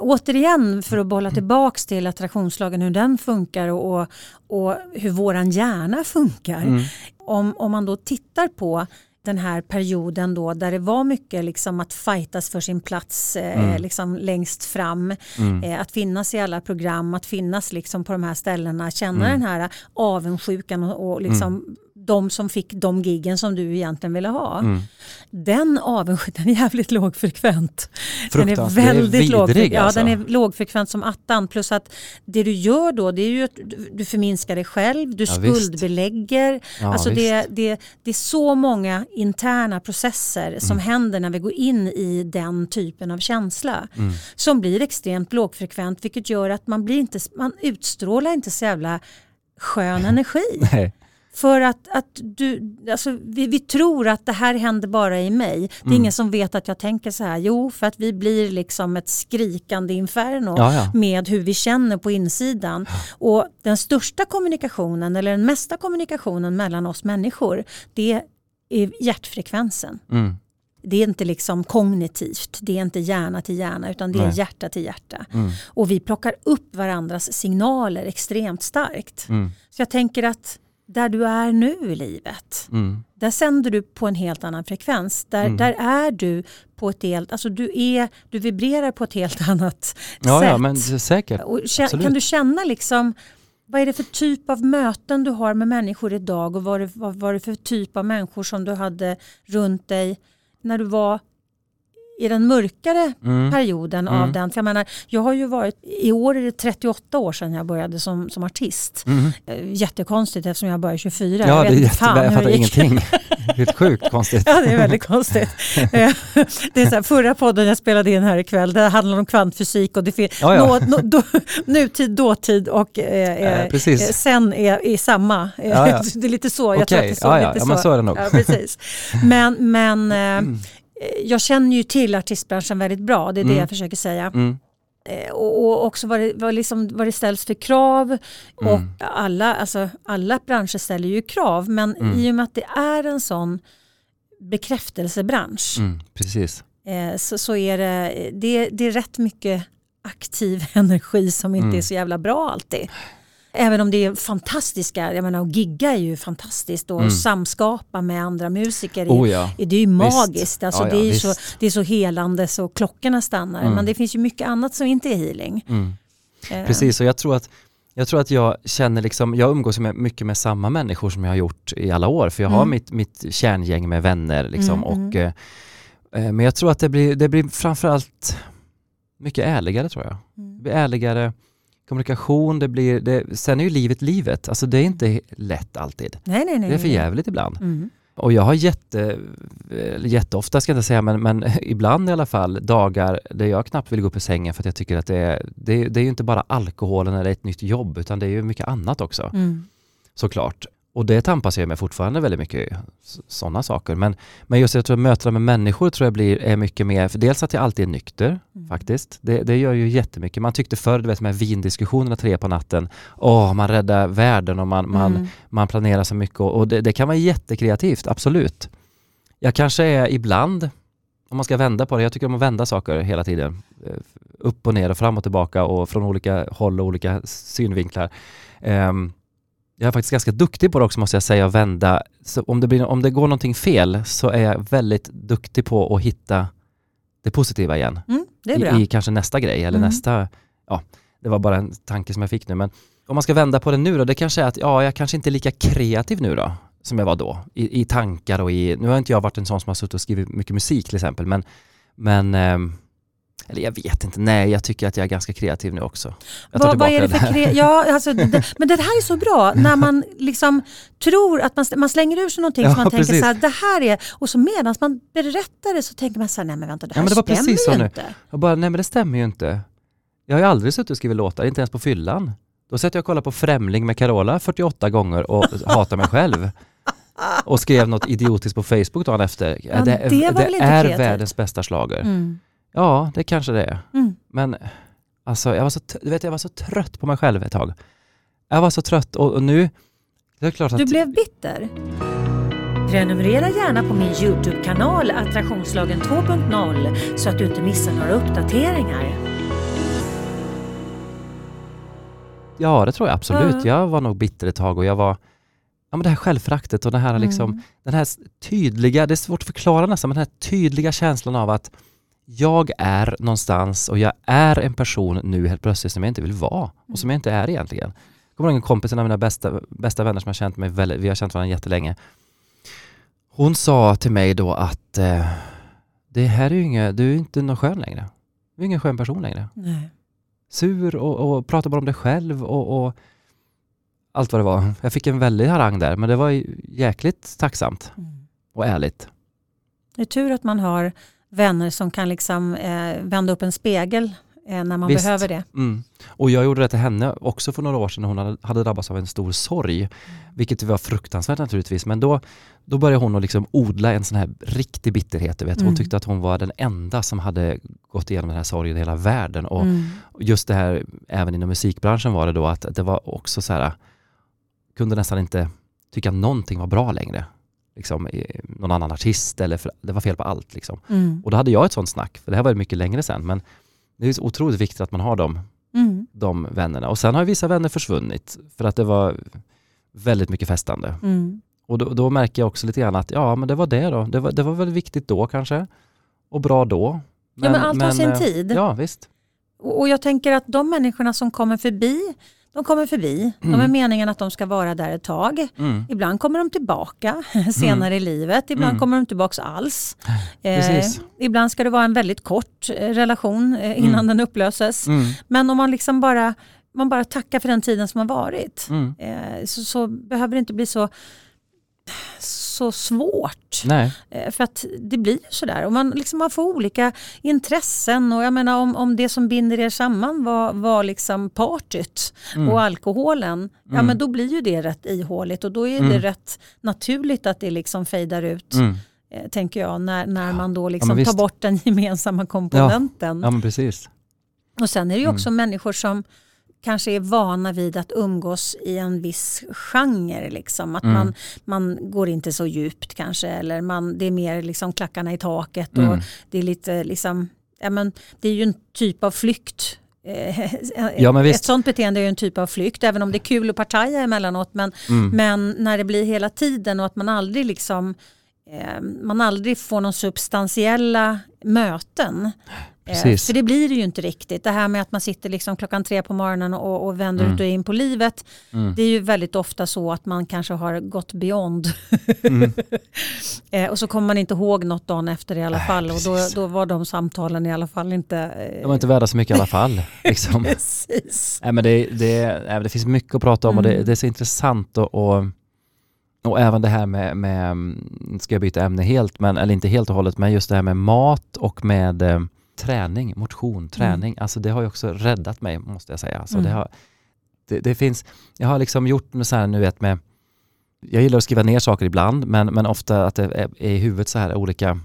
återigen för att bolla tillbaks till attraktionslagen, hur den funkar och, och, och hur våran hjärna funkar. Mm. Om, om man då tittar på den här perioden då där det var mycket liksom att fightas för sin plats eh, Mm. liksom längst fram. Mm. Eh, att finnas i alla program, att finnas liksom på de här ställena, känna Mm. den här avundsjukan och, och liksom de som fick de giggen som du egentligen ville ha. Mm. Den avundsjukan är jävligt lågfrekvent. Den är väldigt Det är lågfrekvent. Ja, alltså. den är lågfrekvent som attan. Plus att det du gör då det är ju att du- förminskar dig själv, du Ja, visst. skuldbelägger. Ja, alltså det, det, det är så många interna processer som Mm. händer när vi går in i den typen av känsla. Mm. Som blir extremt lågfrekvent vilket gör att man, blir inte, man utstrålar inte så jävla skön energi. Nej. För att, att du, alltså, vi, vi tror att det här händer bara i mig. Det är Mm. ingen som vet att jag tänker så här. Jo, för att vi blir liksom ett skrikande inferno Ja, ja. med hur vi känner på insidan. Och den största kommunikationen, eller den mesta kommunikationen mellan oss människor, det är hjärtfrekvensen. Mm. Det är inte liksom kognitivt, det är inte hjärna till hjärna utan det är Nej. hjärta till hjärta. Mm. Och vi plockar upp varandras signaler extremt starkt. Mm. Så jag tänker att där du är nu i livet, Mm. där sänder du på en helt annan frekvens. Där, Mm. där är du på ett helt, alltså du, är, du vibrerar på ett helt *laughs* annat Ja, sätt. ja, men säkert. Och absolut. kan du känna liksom, vad är det för typ av möten du har med människor idag och vad, det, vad var det för typ av människor som du hade runt dig när du var i den mörkare Mm. perioden Mm. av den. Jag, menar, jag har ju varit, i år är det 38 år sedan jag började som, som artist. Mm. Eh, Jättekonstigt eftersom jag började 24. Ja, jag det är vet jätte... fan Jag fattar ingenting. Helt sjukt *laughs* konstigt. Ja, det är väldigt konstigt. *laughs* Eh, det är så här, förra podden jag spelade in här ikväll, det handlar om kvantfysik och det finns Ja, ja. nå- nå- då, nutid, dåtid och eh, eh, Eh, precis. sen är i samma. Ja, ja. *laughs* Det är lite så, jag tror att det är så, ja, ja. lite Ja, men så är det nog. Ja, precis. Men, men eh, jag känner ju till artistbranschen väldigt bra, det är det Mm. jag försöker säga. Mm. Eh, och, och också vad det, vad, liksom, vad det ställs för krav. Mm. Och alla, alltså, alla branscher ställer ju krav men Mm. i och med att det är en sån bekräftelsebransch Mm. Precis. eh, så, så är det, det, det är rätt mycket aktiv *laughs* energi som inte Mm. är så jävla bra alltid. Även om det är fantastiska, jag menar att gigga är ju fantastiskt och Mm. samskapa med andra musiker är, Oh ja. är det är ju magiskt. Visst. Alltså, Ja, ja, det, är ju så, det är så helande så klockorna stannar. Mm. Men det finns ju mycket annat som inte är healing. Mm. Eh, Precis, och jag tror att jag tror att jag känner liksom, jag umgås med, mycket med samma människor som jag har gjort i alla år, för jag har Mm. mitt, mitt kärngäng med vänner liksom, Mm, och eh, eh, men jag tror att det blir, det blir framförallt mycket ärligare tror jag. Mm. Det blir ärligare kommunikation, det blir, det, sen är ju livet livet, alltså det är inte lätt alltid. Nej, nej, nej. Det är för jävligt ibland. Mm. Och jag har jätte, eh, jätteofta ska jag inte säga, men, men *laughs* ibland i alla fall dagar där jag knappt vill gå upp ur sängen för att jag tycker att det är, det, det är ju inte bara alkoholen eller ett nytt jobb, utan det är ju mycket annat också, Mm. såklart. Och det tampas jag med fortfarande väldigt mycket, sådana saker. Men, men just jag tror att mötena med människor tror jag blir, är mycket mer, för dels att jag alltid är nykter, Mm. faktiskt. Det, det gör ju jättemycket. Man tyckte förr, du vet med vindiskussionerna tre på natten, åh, man räddar världen och man, man, Mm. man planerar så mycket och, och det, det kan vara jättekreativt, absolut. Jag kanske är ibland, om man ska vända på det, jag tycker om att vända saker hela tiden. Eh, Upp och ner och fram och tillbaka och från olika håll och olika synvinklar. Ehm, jag är faktiskt ganska duktig på det också måste jag säga, att vända. Så om, det blir, om det går någonting fel så är jag väldigt duktig på att hitta det positiva igen Mm, det i, i kanske nästa grej eller Mm. nästa, ja, det var bara en tanke som jag fick nu, men om man ska vända på det nu då, det kanske är att, ja, jag kanske inte är lika kreativ nu då, som jag var då, i, i tankar och i, nu har inte jag varit en sån som har suttit och skrivit mycket musik till exempel, men, men ehm, eller jag vet inte, nej jag tycker att jag är ganska kreativ nu också. Jag tar Vad, vad är det för där. kre- ja, alltså, det, Men det här är så bra *laughs* när man liksom tror att man, man slänger ur sig någonting Ja, som man tänker precis. så här, det här är, och så medan man berättar det så tänker man så här, nej men vänta det Ja, här men det var stämmer precis så ju nu. inte. Jag bara, nej men det stämmer ju inte. Jag har ju aldrig suttit och skrivit låtar, inte ens på fyllan. Då sätter jag och kollar på Främling med Carola 48 gånger och *laughs* hatar mig själv. Och skrev något idiotiskt på Facebook dagen efter. Ja, det det det är kreativt? världens bästa slager. Mm. Ja, det kanske det är. Mm. Men alltså, jag var, så, du vet, jag var så trött på mig själv ett tag. Jag var så trött och, och nu, det är klart att... Du blev bitter. Prenumerera gärna på min Youtube-kanal Attraktionslagen 2.0 så att du inte missar några uppdateringar. Ja, det tror jag absolut. Ja. Jag var nog bitter ett tag och jag var, ja men det här självföraktet och det här liksom, Mm. den här tydliga, det är svårt att förklara nästan, men den här tydliga känslan av att jag är någonstans och jag är en person nu helt plötsligt som jag inte vill vara och som jag inte är egentligen. Jag kommer ihåg en kompis, en av mina bästa, bästa vänner som har känt mig väldigt, vi har känt varandra jättelänge. Hon sa till mig då att eh, det här är ju inget, du är inte någon skön längre. Du är ingen skön person längre Nej. sur och, och pratar bara om dig själv och, och allt vad det var. Jag fick en väldig harang där, men det var jäkligt tacksamt Mm. och ärligt. Det är tur att man har vänner som kan liksom, eh, vända upp en spegel eh, när man Visst. behöver det. Mm. Och jag gjorde det till henne också för några år sedan när hon hade, hade drabbats av en stor sorg. Vilket var fruktansvärt naturligtvis. Men då, då började hon att liksom odla en sån här riktig bitterhet. Du vet. Hon Mm. tyckte att hon var den enda som hade gått igenom den här sorgen i hela världen. Och Mm. just det här, även inom musikbranschen var det då att det var också så här, kunde nästan inte tycka någonting var bra längre. Liksom, någon annan artist eller för, det var fel på allt. Liksom. Mm. Och då hade jag ett sånt snack, för det här var mycket längre sedan. Men det är så otroligt viktigt att man har dem Mm. de vännerna. Och sen har ju vissa vänner försvunnit för att det var väldigt mycket festande. Mm. Och då, då märker jag också lite grann att ja, men det var det då. Det var, det var väl viktigt då kanske. Och bra då. ja, men allt har sin eh, tid. Ja, visst. Och och jag tänker att de människorna som kommer förbi, de kommer förbi. De är Mm. meningen att de ska vara där ett tag. Mm. Ibland kommer de tillbaka *laughs* senare i livet, ibland Mm. kommer de tillbaka alls. Eh, ibland ska det vara en väldigt kort eh, relation eh, innan Mm. den upplöses. Mm. Men om man liksom bara, man bara tackar för den tiden som har varit Mm. eh, så, så behöver det inte bli så, så svårt. Nej. Eh, För att det blir ju sådär. Och man, liksom, man får olika intressen och jag menar om, om det som binder er samman var, var liksom partyt Mm. och alkoholen, ja Mm. men då blir ju det rätt ihåligt och då är Mm. det rätt naturligt att det liksom fejdar ut, Mm. eh, tänker jag, när, när man då liksom tar visst. bort den *laughs* gemensamma komponenten. Ja, men precis. Och sen är det ju Mm. också människor som kanske är vana vid att umgås i en viss genre. Liksom. Att Mm. man, man går inte så djupt kanske eller man, det är mer liksom klackarna i taket och Mm. det är lite liksom, ja, men det är ju en typ av flykt. Eh, *laughs* Ja, men visst. Ett sånt beteende är ju en typ av flykt även om det är kul att partaja emellanåt men, Mm. men när det blir hela tiden och att man aldrig liksom eh, man aldrig får någon substantiella möten. Eh, Precis. För det blir det ju inte riktigt. Det här med att man sitter liksom klockan tre på morgonen och, och vänder Mm. ut och in på livet. Mm. Det är ju väldigt ofta så att man kanske har gått beyond. Mm. *laughs* eh, och så kommer man inte ihåg något dagen efter i alla fall. Och då, precis. då var de samtalen i alla fall inte... Eh, De var inte värda så mycket i alla fall. *laughs* Liksom. Precis. Nej, men det, det, nej, det finns mycket att prata om och det, Mm. det är så intressant och, och, och även det här med, med, nu ska jag byta ämne helt, men, eller inte helt och hållet, men just det här med mat och med eh, träning, motion, träning. Alltså det har ju också räddat mig måste jag säga. Så det, Mm. har, det, det finns, jag har liksom gjort med så här nu vet med, jag gillar att skriva ner saker ibland, men, men ofta att det är, är i huvudet så här olika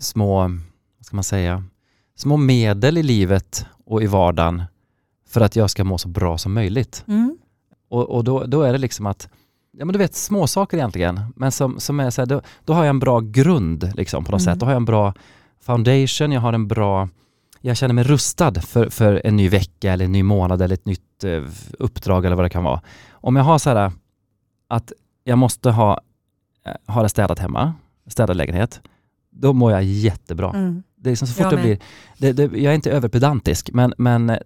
små, vad ska man säga, små medel i livet och i vardagen för att jag ska må så bra som möjligt. Mm. Och, och då, då är det liksom att, ja men du vet små saker egentligen, men som, som är så här, då, då har jag en bra grund liksom på något Mm. sätt. Då har jag en bra foundation, jag har en bra, jag känner mig rustad för, för en ny vecka eller en ny månad eller ett nytt eh, uppdrag eller vad det kan vara. Om jag har så här att jag måste ha, eh, ha det städat hemma, städad lägenhet, då mår jag jättebra. Mm. Det är som så fort Jag med. blir, det, det, jag är inte överpedantisk, men, men eh,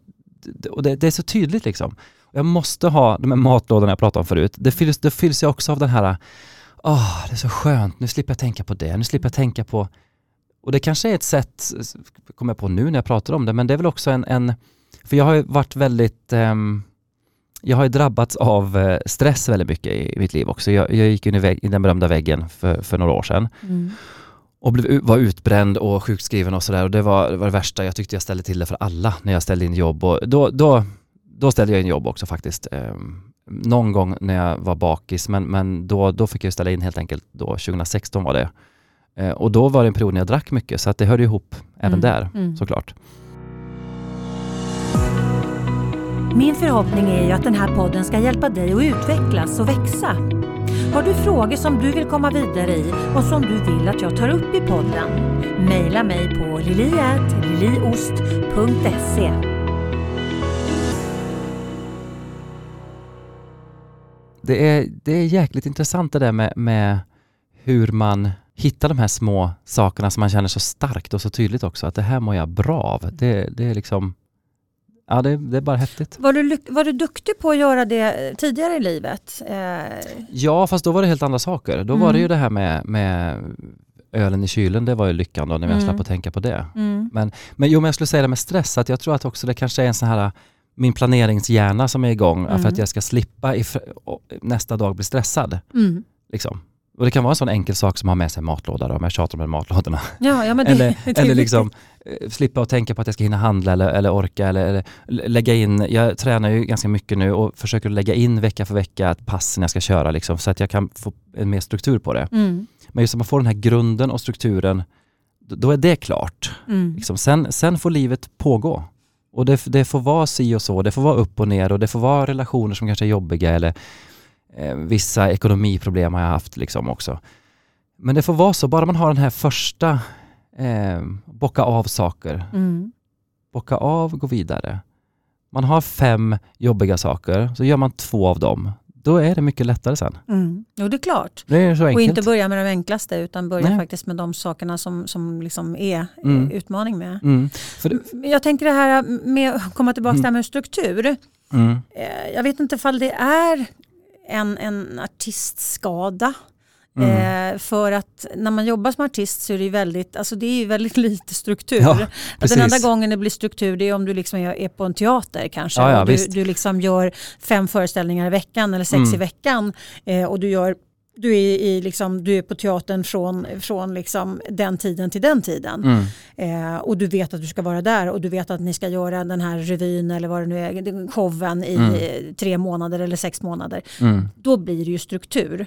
och det, det är så tydligt liksom. Jag måste ha de här matlådorna jag pratade om förut. Det fylls, det fylls jag också av den här, åh, det är så skönt, nu slipper jag tänka på det, nu slipper jag tänka på... Och det kanske är ett sätt, kommer jag på nu när jag pratar om det, men det är väl också en, en för jag har ju varit väldigt, ehm, jag har ju drabbats av eh, stress väldigt mycket i mitt liv också. Jag, jag gick in i, vägg, i den berömda väggen för, för några år sedan Mm. och blev, var utbränd och sjukskriven och sådär. Och det var, det var det värsta. Jag tyckte jag ställde till det för alla när jag ställde in jobb. Och då, då, då ställde jag in jobb också faktiskt. Ehm, någon gång när jag var bakis, men, men då, då fick jag ställa in helt enkelt. Då, 2016 var det. Eh, och då var det en period när jag drack mycket, så att det hörde ihop även Mm. där Mm. såklart. Min förhoppning är ju att den här podden ska hjälpa dig att utvecklas och växa. Har du frågor som du vill komma vidare i och som du vill att jag tar upp i podden? Maila mig på liliat.liliost.se Det är, det är jäkligt intressant det där med, med hur man hittar de här små sakerna som man känner så starkt och så tydligt också. Att det här mår jag bra av. Det, det är liksom, ja det, det är bara häftigt. Var du, var du duktig på att göra det tidigare i livet? Eh, Ja, fast då var det helt andra saker. Då var det ju Mm. det här med, med ölen i kylen, det var ju lyckan då när jag Mm. slapp att tänka på det. mm. Men jo, men jag skulle säga det med stress, att jag tror att också det kanske är en sån här min planeringshjärna som är igång Mm. för att jag ska slippa nästa dag bli stressad. Mm. Liksom. Och det kan vara en sån enkel sak som att ha med sig en matlåda då, om jag tjatar om de matlådorna. Ja, ja, men det, eller, det *laughs* eller liksom eh, slippa att tänka på att jag ska hinna handla eller, eller orka eller, eller lägga in, jag tränar ju ganska mycket nu och försöker lägga in vecka för vecka att passen jag ska köra liksom, så att jag kan få en mer struktur på det. Mm. Men just att man får den här grunden och strukturen, då- då är det klart. Mm. Liksom. Sen, sen får livet pågå. Och det, det får vara si och så, det får vara upp och ner och det får vara relationer som kanske är jobbiga eller eh, vissa ekonomiproblem har jag haft liksom också. Men det får vara så, bara man har den här första, eh, bocka av saker, Mm. bocka av, gå vidare. Man har fem jobbiga saker, så gör man två av dem. Då är det mycket lättare sen. Mm. Jo, det är klart. Det är så Och enkelt. inte börja med de enklaste utan börja Nej. faktiskt med de sakerna som, som liksom är Mm. eh, utmaning med. Mm. Det, Jag tänker det här med att komma tillbaka till det här med struktur. mm. Eh, Jag vet inte ifall det är en, en artistskada. Mm. Eh, för att när man jobbar som artist så är det ju väldigt, alltså det är väldigt *laughs* lite struktur. Ja. Den enda gången det blir struktur det är om du liksom är på en teater kanske. Ja, ja, du, du liksom gör fem föreställningar i veckan eller sex Mm. i veckan. Eh, och du, gör, du, är i liksom, du är på teatern från, från liksom den tiden till den tiden. Mm. Eh, och du vet att du ska vara där och du vet att ni ska göra den här revyn eller vad det nu är, showen i Mm. tre månader eller sex månader. Mm. Då blir det ju struktur.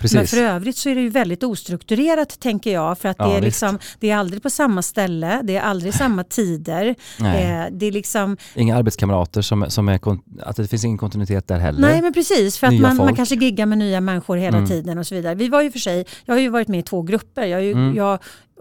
Precis. Men för övrigt så är det ju väldigt ostrukturerat tänker jag. För att Ja, det, är liksom, det är aldrig på samma ställe, det är aldrig samma tider. Eh, det är liksom, Inga arbetskamrater som, som är, att det finns ingen kontinuitet där heller. nej men precis, för att man, man kanske giggar med nya människor hela Mm. tiden och så vidare. Vi var ju för sig, jag har ju varit med i två grupper, jag, ju, Mm. jag,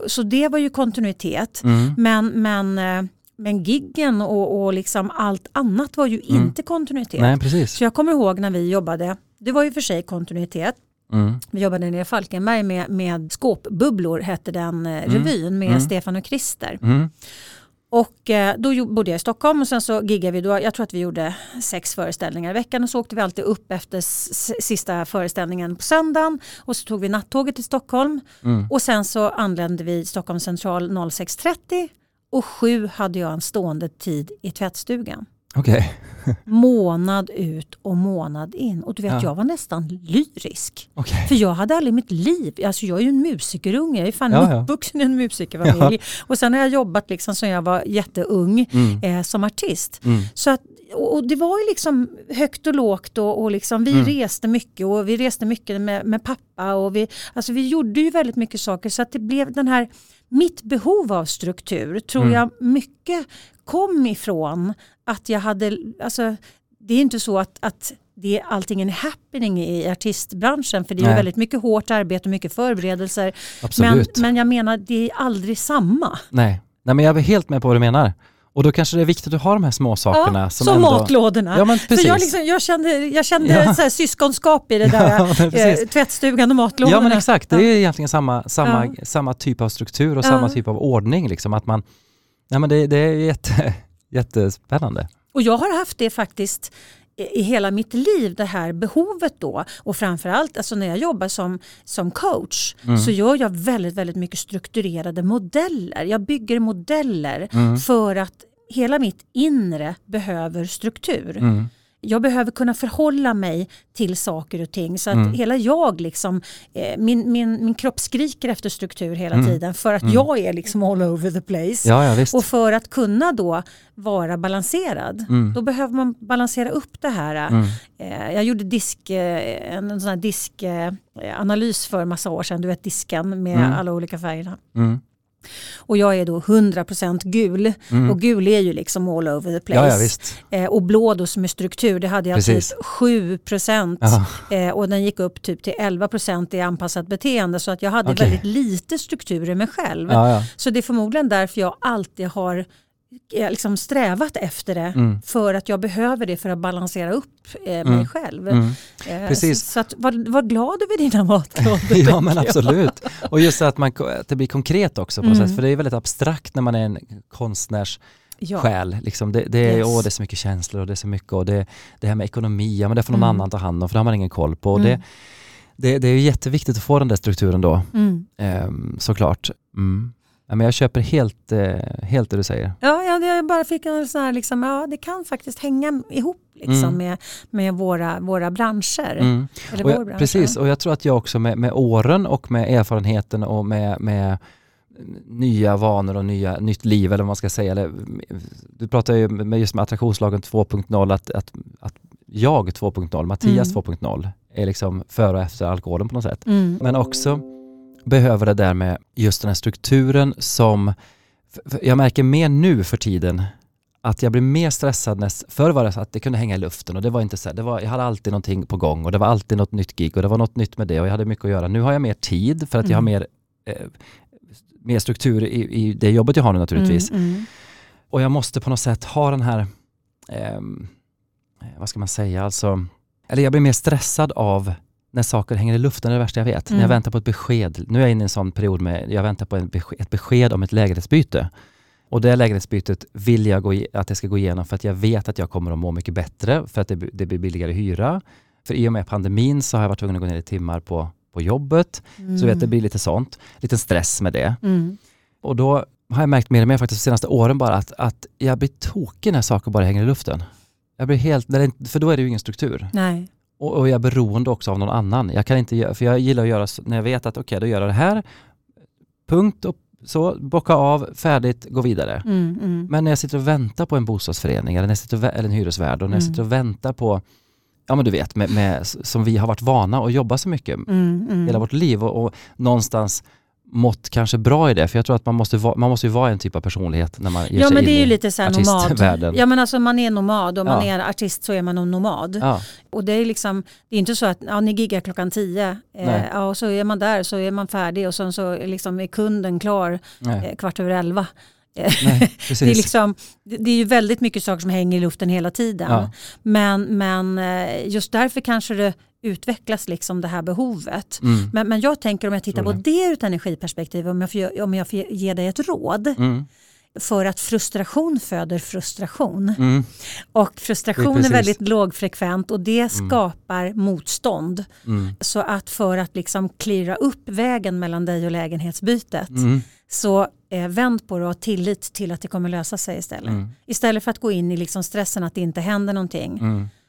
så det var ju kontinuitet. Mm. Men, men, eh, men giggen och, och liksom allt annat var ju Mm. inte kontinuitet. Nej, precis. Så jag kommer ihåg när vi jobbade, det var ju för sig kontinuitet. Mm. Vi jobbade nere i Falkenberg med, med Skåpbubblor hette den eh, revyn med Mm. Stefan och Christer. Mm. Och eh, då bodde jag i Stockholm och sen så giggade vi, då, jag tror att vi gjorde sex föreställningar i veckan och så åkte vi alltid upp efter sista föreställningen på söndagen och så tog vi nattåget till Stockholm Mm. och sen så anlände vi Stockholm central 06.30 och sju hade jag en stående tid i tvättstugan. Okej. Månad ut och månad in. Och du vet, Ja. jag var nästan lyrisk. Okej. För jag hade aldrig i mitt liv, alltså jag är ju en musikerunge, jag är fan Ja, ja. uppvuxen i en musikerfamilj. Och sen har jag jobbat liksom som jag var jätteung Mm. eh, som artist. Mm. Så att, och det var ju liksom högt och lågt och, och liksom, vi Mm. reste mycket och vi reste mycket med, med pappa och vi, alltså vi gjorde ju väldigt mycket saker så att det blev den här, mitt behov av struktur tror Mm. jag mycket kom ifrån att jag hade, alltså det är inte så att, att det är allting en happening i artistbranschen för det är Nej. väldigt mycket hårt arbete och mycket förberedelser. Men, Absolut. men jag menar det är aldrig samma. Nej. Nej, men jag är helt med på vad du menar. Och då kanske det är viktigt att ha de här små sakerna. Ja, som som ändå... matlådorna. Ja, men För precis. jag, liksom, jag kände, jag kände Ja. så här syskonskap i det *laughs* där Ja, eh, tvättstugan och matlådorna. Ja men exakt, det är egentligen samma, samma, samma typ av struktur och samma typ av ordning. Liksom, att man, nej, men det, det är jätte, *laughs* jättespännande. Och jag har haft det faktiskt i i hela mitt liv, det här behovet då. Och framförallt alltså när jag jobbar som, som coach Mm. så gör jag väldigt, väldigt mycket strukturerade modeller. Jag bygger modeller Mm. för att hela mitt inre behöver struktur. Mm. Jag behöver kunna förhålla mig till saker och ting så att Mm. hela jag, liksom, eh, min, min, min kropp skriker efter struktur hela Mm. tiden för att Mm. jag är liksom all over the place. Ja, ja. Och för att kunna då vara balanserad, Mm. då behöver man balansera upp det här. Mm. Eh, Jag gjorde disk, eh, en sån här diskanalys för massa år sedan, du vet disken med Mm. alla olika färgerna. Och jag är då 100% gul Mm. och gul är ju liksom all over the place. Ja, ja. Eh, och blå då som är struktur, det hade jag Precis. typ 7% Ja. eh, och den gick upp typ till 11% i anpassat beteende så att jag hade Okej. väldigt lite struktur i mig själv. Så det är förmodligen därför jag alltid har liksom strävat efter det Mm. för att jag behöver det för att balansera upp eh, mig Mm. själv. Mm. Eh, Precis. Så, så att, var, var glad över dina matlådor. *laughs* ja men jag. absolut. Och just att, man, att det blir konkret också på något Mm. sätt. För det är väldigt abstrakt när man är en konstnärs Ja. själ. Liksom det, det, är, Yes. åh, det är så mycket känslor och det är så mycket och det, det här med ekonomi, ja men det får någon Mm. annan ta hand om för det har man ingen koll på. Och Mm. Det, det, det är jätteviktigt att få den där strukturen då, Mm. ehm, såklart. Mm. Ja, men jag köper helt, eh, helt det du säger. Ja, ja, det- jag bara fick en sån här, liksom, ja det kan faktiskt hänga ihop liksom, Mm. med, med våra, våra branscher. Mm. Eller Och vår jag, bransch. precis, och jag tror att jag också med, med åren och med erfarenheten och med, med nya vanor och nya, nytt liv eller vad man ska säga. Eller, du pratar ju med just med attraktionslagen 2.0 att, att, att jag 2.0, Mattias Mm. 2.0 är liksom före och efter alkoholen på något sätt. Mm. Men också behöver det där med just den här strukturen som, jag märker mer nu för tiden att jag blir mer stressad när, förr var det så att det kunde hänga i luften och det var inte så, det var, jag hade alltid någonting på gång och det var alltid något nytt gig och det var något nytt med det och jag hade mycket att göra. Nu har jag mer tid för att jag har Mm. mer, eh, mer struktur i, i det jobbet jag har nu naturligtvis. Mm, mm. Och jag måste på något sätt ha den här, ehm, vad ska man säga, alltså, eller jag blir mer stressad av när saker hänger i luften, det är det värsta jag vet. När jag Mm. väntar på ett besked, nu är jag inne i en sån period med, jag väntar på besked, ett besked om ett lägenhetsbyte. Och det lägenhetsbytet vill jag gå, i- att jag ska gå igenom för att jag vet att jag kommer att må mycket bättre, för att det, det blir billigare hyra. För i och med pandemin så har jag varit tvungen att gå ner i timmar på, på jobbet, så vet, det blir lite sånt, lite stress med det. Mm. Och då har jag märkt mer och mer faktiskt de senaste åren bara att, att jag blir tokig när saker bara hänger i luften. Jag blir helt, det, för då är det ju ingen struktur. Nej. Och, och jag är beroende också av någon annan. Jag kan inte för jag gillar att göra, när jag vet att okej, då gör jag det här, punkt och så, bocka av, färdigt, gå vidare. Mm, mm. Men när jag sitter och väntar på en bostadsförening eller, när jag sitter och, eller en hyresvärd och när jag Mm. sitter och väntar på, ja men du vet, med, med, som vi har varit vana att jobba så mycket Mm, mm. hela vårt liv och, och någonstans mått kanske bra i det, för jag tror att man måste, va, man måste ju vara en typ av personlighet när man ger Ja sig men in det är ju lite så nomad. Ja men alltså man är nomad och man Ja. är artist så är man en nomad. Ja, Och det är liksom, det är inte så att ja, ni giggar klockan tio eh, ja, och så är man där så är man färdig och sen så liksom är kunden klar eh, kvart över elva. Eh, nej. *laughs* Det är, liksom, det det är ju väldigt mycket saker som hänger i luften hela tiden. Ja. Men, men eh, just därför kanske det utvecklas liksom det här behovet. Mm, Men, men jag tänker om jag tittar på det. ur ett energiperspektiv, om jag, får, om jag får ge dig ett råd. mm, För att frustration föder frustration. mm, Och frustration är är, väldigt lågfrekvent och det skapar motstånd. mm, Så att för att liksom klira upp vägen mellan dig och lägenhetsbytet mm, så eh, vänd på det och ha tillit till att det kommer lösa sig istället. mm, Istället för att gå in i liksom stressen att det inte händer någonting.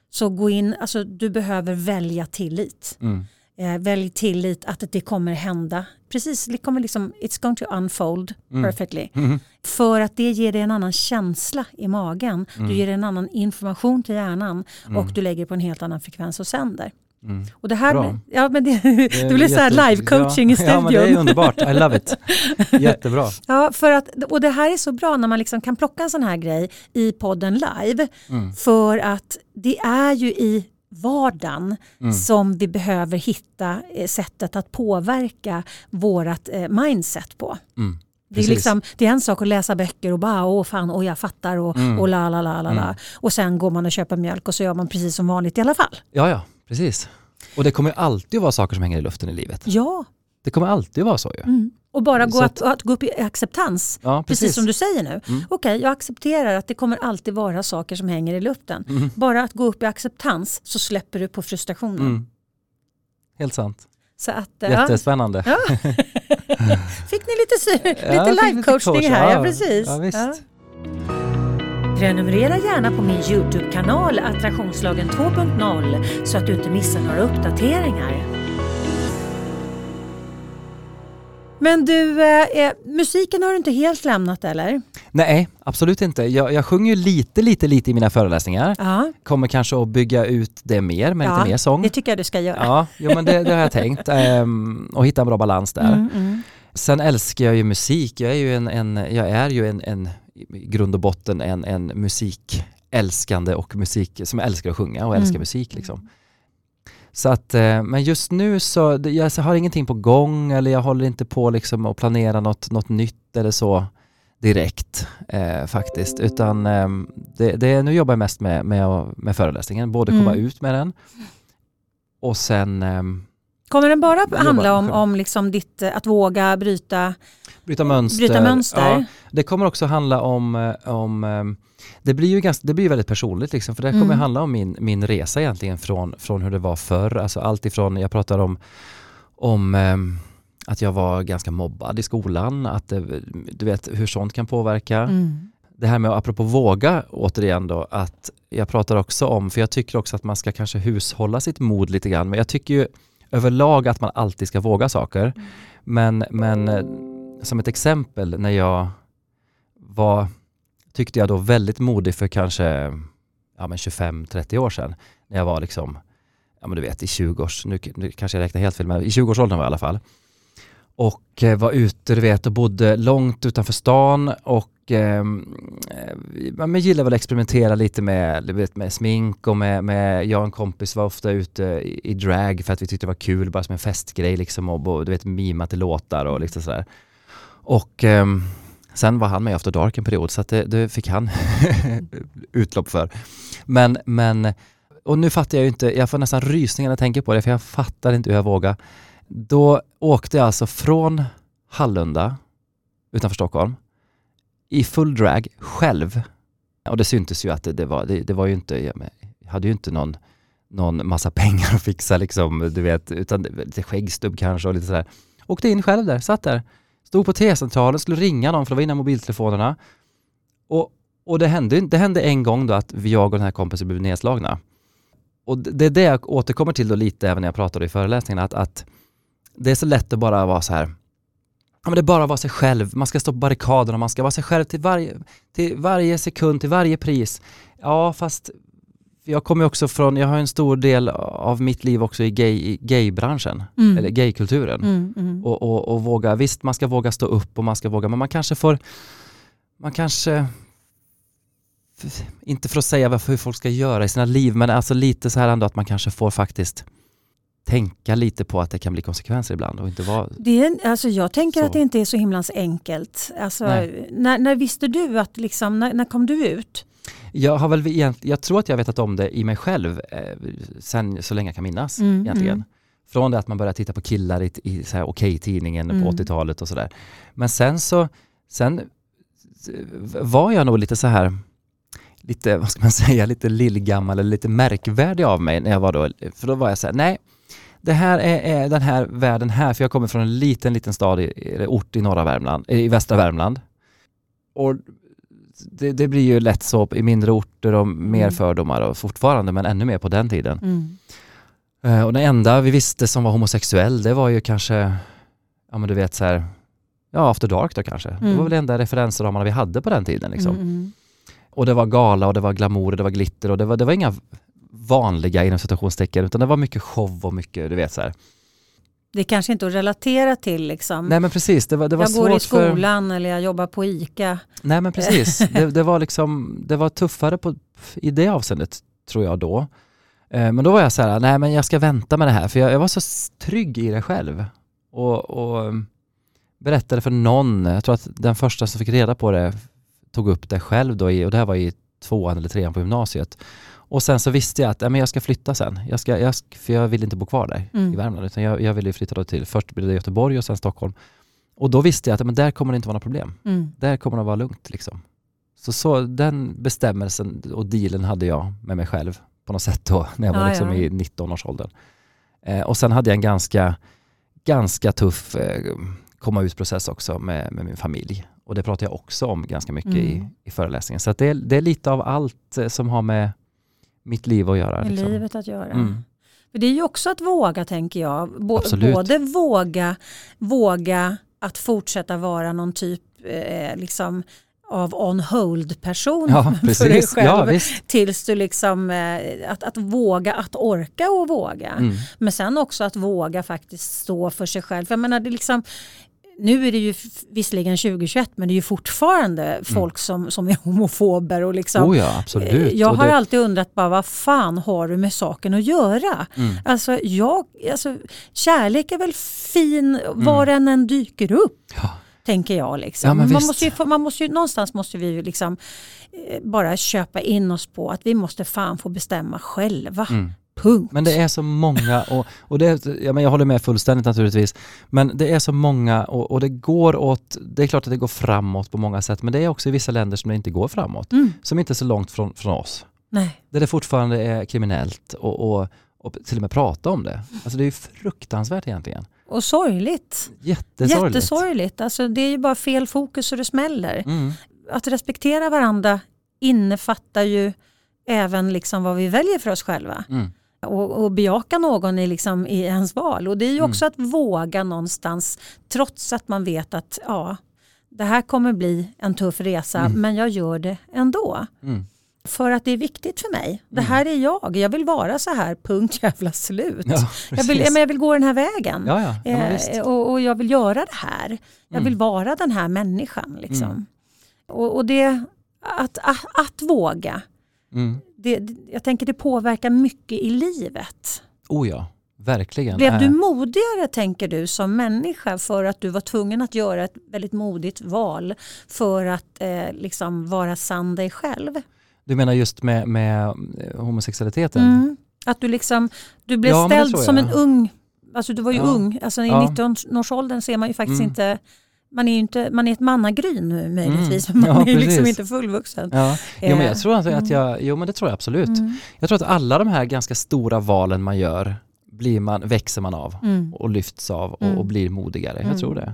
Mm, Så gå in, alltså du behöver välja tillit. mm, Eh, välj tillit att det kommer hända. Precis, det kommer liksom, it's going to unfold Mm. perfectly. mm, För att det ger dig en annan känsla i magen. Du ger en annan information till hjärnan och du lägger på en helt annan frekvens och sänder. Mm. Och det här, Bra. ja, men det, Det det blir så här live-coaching ja, i studion. Ja, men det är underbart. I love it. *laughs* Jättebra. Ja, för att, och det här är så bra när man liksom kan plocka en sån här grej i podden live. Mm. För att det är ju i vardagen Mm. som vi behöver hitta eh, sättet att påverka vårat eh, mindset på. Mm. Det är, liksom, det är en sak att läsa böcker och bara åh fan och jag fattar och, Mm. och la la la la la. Mm. Och sen går man och köper mjölk och så gör man precis som vanligt i alla fall. Ja, ja, precis. Och det kommer alltid vara saker som hänger i luften i livet. Ja, Det kommer alltid vara så ju. mm. och bara gå att, att gå upp i acceptans. Ja, Precis. precis. som du säger nu. Mm. Okej, jag accepterar att det kommer alltid vara saker som hänger i luften. Mm. Bara att gå upp i acceptans så släpper du på frustrationen. Mm. Helt sant. Så att, ja, Jättespännande. Ja. *laughs* fick ni lite, Ja, lite fick live-coachning coach. här? Ja, Ja, precis. ja. Prenumerera gärna på min Youtube-kanal Attraktionslagen 2.0 så att du inte missar några uppdateringar. Men du, eh, eh, musiken har du inte helt lämnat eller? Nej, absolut inte. Jag, jag sjunger ju lite, lite, lite i mina föreläsningar. Ja, Kommer kanske att bygga ut det mer med Ja, lite mer sång. det tycker jag du ska göra. Ja, jo, men det, det har jag tänkt. *laughs* Ehm, och hitta en bra balans där. Mm, mm. Sen älskar jag ju musik. Jag är ju en, en, jag är ju en, en i grund och botten en, en musikälskande och musik som älskar att sjunga och älskar Mm. musik liksom. Så att, eh, men just nu så, jag har ingenting på gång eller jag håller inte på liksom att planera något, något nytt eller så direkt eh, faktiskt. Utan eh, det, det, nu jobbar jag mest med, med, med föreläsningen, både komma Mm. ut med den och sen ehm, Kommer den bara handla om, om liksom ditt, eh, att våga bryta, Bryta mönster. bryta mönster? Ja, det kommer också handla om, eh, om eh, det blir ju ganska, det blir ju väldigt personligt liksom, för det kommer Mm. handla om min, min resa egentligen från, från hur det var förr. Alltså allt ifrån, jag pratar om, om eh, att jag var ganska mobbad i skolan, att du vet hur sånt kan påverka. Mm. Det här med, apropå våga återigen då, att jag pratar också om, för jag tycker också att man ska kanske hushålla sitt mod lite grann, men jag tycker ju överlag att man alltid ska våga saker. Men, men eh, som ett exempel när jag var, tyckte jag då väldigt modig för kanske ja, 25-30 år sedan. När jag var liksom, ja men du vet i 20-års, nu, nu kanske jag räknar helt fel, men i 20-årsåldern var jag i alla fall. Och eh, var ute, du vet, och bodde långt utanför stan och ehm, eh, man gillade väl att experimentera lite med, du vet, med smink och med, med, jag och en kompis var ofta ute i, i drag för att vi tyckte det var kul, bara som en festgrej liksom och du vet mima till låtar och liksom sådär. Och eh, sen var han med After Dark en period så att det, det fick han *laughs* utlopp för. Men, men, och nu fattar jag ju inte, jag får nästan rysningar när jag tänker på det för jag fattar inte hur jag vågar. Då åkte jag alltså från Hallunda utanför Stockholm i full drag själv. Och det syntes ju att det, det var, det, det, var ju inte, jag hade ju inte någon, någon massa *laughs* pengar att fixa liksom, du vet, utan lite skäggstubb kanske och lite sådär. Åkte in själv där, satt där. Stod på T-centralen, skulle ringa någon för det var innan mobiltelefonerna. Och, och det, hände, det hände en gång då att jag och den här kompisen blev nedslagna. Och det är det jag återkommer till då lite även när jag pratade i föreläsningen, att, att det är så lätt att bara vara så här, ja men det är bara att vara sig själv, man ska stå på barrikaderna, man ska vara sig själv till varje, till varje sekund, till varje pris. Ja fast jag kommer också från, jag har en stor del av mitt liv också i, gay, gaybranschen, mm. eller gaykulturen. Mm, mm. Och, och, och, våga, visst man ska våga stå upp och man ska våga, men man kanske får, man kanske, inte för att säga hur folk ska göra i sina liv, men alltså lite så här ändå att man kanske får faktiskt tänka lite på att det kan bli konsekvenser ibland och inte vara... Det är, alltså jag tänker så. att det inte är så himla enkelt. Alltså, när, när visste du att, liksom, när, när kom du ut? Jag, har väl egentligen, jag tror att jag vetat om det i mig själv eh, sen så länge jag kan minnas mm, egentligen. Mm. Från det att man började titta på killar i, i Okej-tidningen mm. på 80-talet och sådär. Men sen så, sen var jag nog lite så här lite, vad ska man *laughs* säga, lite lillgammal eller lite märkvärdig av mig när jag var då, för då var jag så här, nej, det här är, är, den här världen här, för jag kommer från en liten, liten stad, i, ort i norra Värmland, i västra Värmland. Och det, det, blir ju lätt så i mindre orter och mer mm. fördomar och fortfarande, men ännu mer på den tiden. Mm. Uh, och det enda vi visste som var homosexuell, det var ju kanske, ja men du vet så här, ja After Dark då kanske. Mm. Det var väl enda referensramarna vi hade på den tiden liksom. Mm, mm. Och det var gala och det var glamour och det var glitter och det var, det var inga vanliga inom citationstecken utan det var mycket show och mycket, du vet så här. Det är kanske inte att relatera till liksom. Nej men precis. Det var, det var jag går i skolan för... eller jag jobbar på ICA. Nej men precis. *laughs* det, det, var liksom, det var tuffare på, i det avseendet tror jag då. Eh, men då var jag så här, nej men jag ska vänta med det här för jag, jag var så trygg i det själv. Och, och, berättade för någon, jag tror att den första som fick reda på det tog upp det själv då i, och det här var i tvåan eller trean på gymnasiet. Och sen så visste jag att ja, men jag ska flytta sen. Jag ska, jag, för jag vill inte bo kvar där mm. i Värmland. Utan jag, jag ville flytta då till, först blev det Göteborg och sen Stockholm. Och då visste jag att men där kommer det inte vara några problem. Mm. Där kommer det vara lugnt. Liksom. Så, så den bestämmelsen och dealen hade jag med mig själv på något sätt då, när jag var ah, liksom ja. i 19-årsåldern. Eh, och sen hade jag en ganska, ganska tuff eh, komma ut-process också med, med min familj. Och det pratar jag också om ganska mycket mm. i, i föreläsningen. Så det, det, är lite av allt eh, som har med mitt liv att göra. Med liksom. livet att göra. Mm. För det är ju också att våga tänker jag. B Absolut. Både våga, våga att fortsätta vara någon typ eh, liksom av on hold person ja, *laughs* för dig själv. Ja, tills du liksom, eh, att, att våga, att orka och våga. Mm. Men sen också att våga faktiskt stå för sig själv. För jag menar, det liksom, nu är det ju visserligen 2021 men det är ju fortfarande mm. folk som, som är homofober. Och liksom, oh ja, absolut. Eh, jag har det... alltid undrat bara vad fan har du med saken att göra? Mm. Alltså, jag, alltså, kärlek är väl fin var mm. den än dyker upp. Ja. Tänker jag. Liksom. Ja, man, måste ju, man måste ju, någonstans måste vi ju liksom, eh, bara köpa in oss på att vi måste fan få bestämma själva. Mm. Punkt. Men det är så många och, och det, ja, men jag håller med fullständigt naturligtvis. Men det är så många och, och, det går åt, det är klart att det går framåt på många sätt men det är också i vissa länder som det inte går framåt. Mm. Som inte är så långt från, från oss. Nej. Där det fortfarande är kriminellt och, och, och till och med prata om det. Alltså det är fruktansvärt egentligen. Och sorgligt. Jättesorgligt. Jättesorgligt. Alltså det är ju bara fel fokus och det smäller. Mm. Att respektera varandra innefattar ju även liksom vad vi väljer för oss själva. Mm. Och, och bejaka någon i, liksom, i ens val. Och det är ju Mm. också att våga någonstans trots att man vet att ja, det här kommer bli en tuff resa Mm. men jag gör det ändå. Mm. För att det är viktigt för mig. Det här är jag, jag vill vara så här, punkt *laughs* jävla slut. Ja, jag, vill, men jag vill gå den här vägen. Ja, ja. Eh, och, och jag vill göra det här. Jag Mm. vill vara den här människan. Liksom. Mm. Och, och det, att, att, att våga, Mm. det, jag tänker det påverkar mycket i livet. Oh ja, verkligen. Blev du modigare tänker du som människa för att du var tvungen att göra ett väldigt modigt val för att eh, liksom vara sann dig själv? Du menar just med, med eh, homosexualiteten? Mm. Att du liksom, du blev Ja, ställd som en ung, alltså du var ju Ja. ung, alltså i Ja. 19-årsåldern ser man ju faktiskt Mm. inte man är ju inte, man är ett mannagryn nu möjligtvis, Mm. men man Ja, är ju liksom inte fullvuxen. Ja. Jo, men Eh, jag tror att, att mm. jag, jo men det tror jag absolut. Mm. Jag tror att alla de här ganska stora valen man gör blir man, växer man av Mm. och lyfts av och, Mm. och blir modigare. Mm. Jag tror det.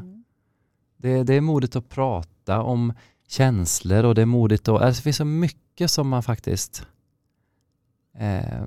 det. Det är modigt att prata om känslor och det är modigt att, alltså det finns så mycket som man faktiskt eh,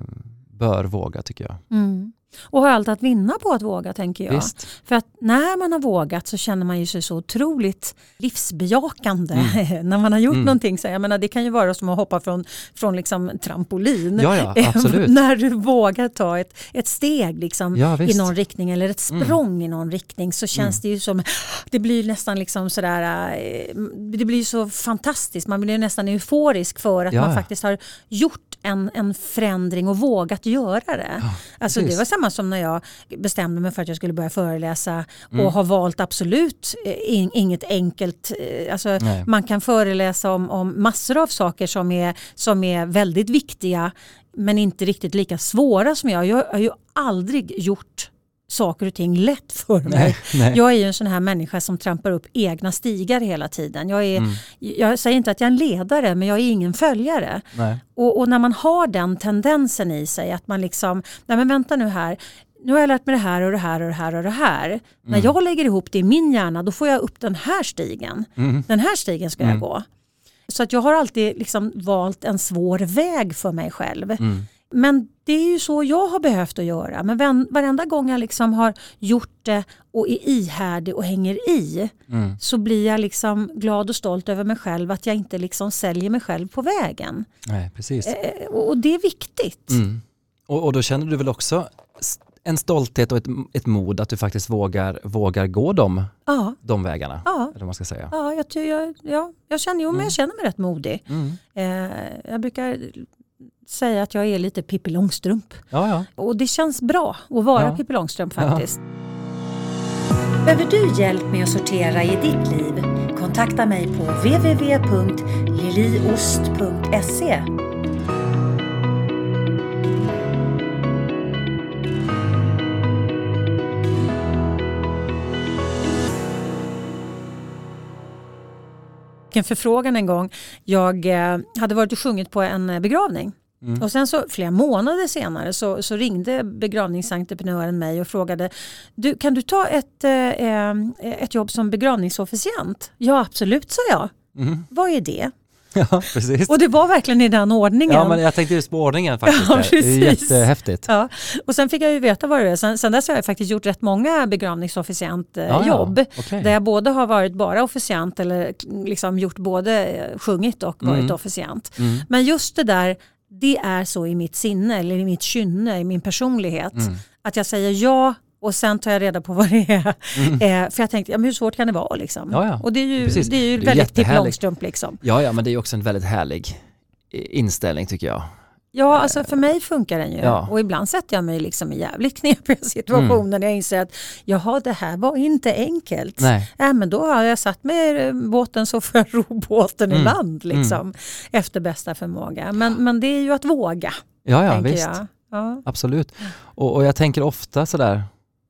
bör våga tycker jag. Mm. Och har allt att vinna på att våga tänker jag. Visst. För att när man har vågat så känner man ju sig så otroligt livsbejakande *laughs* när man har gjort Mm. någonting. Så jag menar, det kan ju vara som att hoppa från, från liksom trampolin. Ja, ja, *laughs* när du vågar ta ett, ett steg liksom, Ja, i någon riktning eller ett Mm. språng i någon riktning så känns det ju som, *gasps* det blir nästan liksom sådär, eh, det blir så fantastiskt, man blir ju nästan euforisk för att man faktiskt har gjort en, en förändring och vågat göra det. alltså det precis. var samma som när jag bestämde mig för att jag skulle börja föreläsa Mm. och har valt absolut eh, in, inget enkelt, eh, alltså Nej. man kan föreläsa om, om massor av saker som är, som är väldigt viktiga men inte riktigt lika svåra som jag. Jag har ju aldrig gjort saker och ting lätt för mig. Nej, nej. Jag är ju en sån här människa som trampar upp egna stigar hela tiden. Jag, är, Mm. jag säger inte att jag är en ledare men jag är ingen följare. Och, och när man har den tendensen i sig att man liksom, nej men vänta nu här, nu har jag lärt mig det här och det här och det här och det här. När jag lägger ihop det i min hjärna då får jag upp den här stigen. Mm. Den här stigen ska Mm. jag gå. Så att jag har alltid liksom valt en svår väg för mig själv. Mm. Men det är ju så jag har behövt att göra. Men varenda gång jag liksom har gjort det och är ihärdig och hänger i Mm. så blir jag liksom glad och stolt över mig själv att jag inte liksom säljer mig själv på vägen. Nej, precis. Eh, Och det är viktigt. Mm. Och, och då känner du väl också en stolthet och ett, ett mod att du faktiskt vågar, vågar gå de, Ja, de vägarna? ja, Eller vad man ska säga. ja, jag, ja, jag, känner, jo, men Mm. jag känner mig rätt modig. Mm. Eh, jag brukar säga att jag är lite Pippi Långstrump. Ja, ja. Och det känns bra att vara Ja. Pippi Långstrump faktiskt. Behöver du hjälp med att sortera i ditt liv? Kontakta mig på www.liliost.se en förfrågan en gång. Jag eh, hade varit och sjungit på en eh, begravning. Mm. Och sen så flera månader senare så, så ringde begravningsentreprenören mig och frågade du, kan du ta ett, eh, eh, ett jobb som begravningsofficiant? Ja absolut sa jag. Mm. Vad är det? Ja precis. Och det var verkligen i den ordningen. Ja, men jag tänkte just på ordningen faktiskt. Ja, det är jättehäftigt. Ja, och sen fick jag ju veta vad det är. Sen, sen dess har jag faktiskt gjort rätt många begravningsofficiantjobb. Ja, ja. Okej. Där jag både har varit bara officiant eller liksom gjort både eh, sjungit och varit Mm. officiant. Mm. Men just det där, det är så i mitt sinne eller i mitt kynne, i min personlighet. Mm. Att jag säger ja och sen tar jag reda på vad det är. Eh, för jag tänkte, ja, men hur svårt kan det vara? Liksom? Mm. Ja, ja. Och det är ju, Precis. det är ju Det är väldigt Pippi. Långstrump. Liksom. Ja, ja, men det är ju också en väldigt härlig eh, inställning tycker jag. Ja, alltså för mig funkar den ju. Ja. Och ibland sätter jag mig liksom i jävligt knepiga *laughs* situationer när jag inser att jaha, det här var inte enkelt. Nej. Äh, men då har jag satt mig i båten så får jag *laughs* ro båten i Mm. land liksom, efter bästa förmåga. Men, men det är ju att våga, Ja, ja, visst. jag. Ja. Absolut. Och, och jag tänker ofta sådär,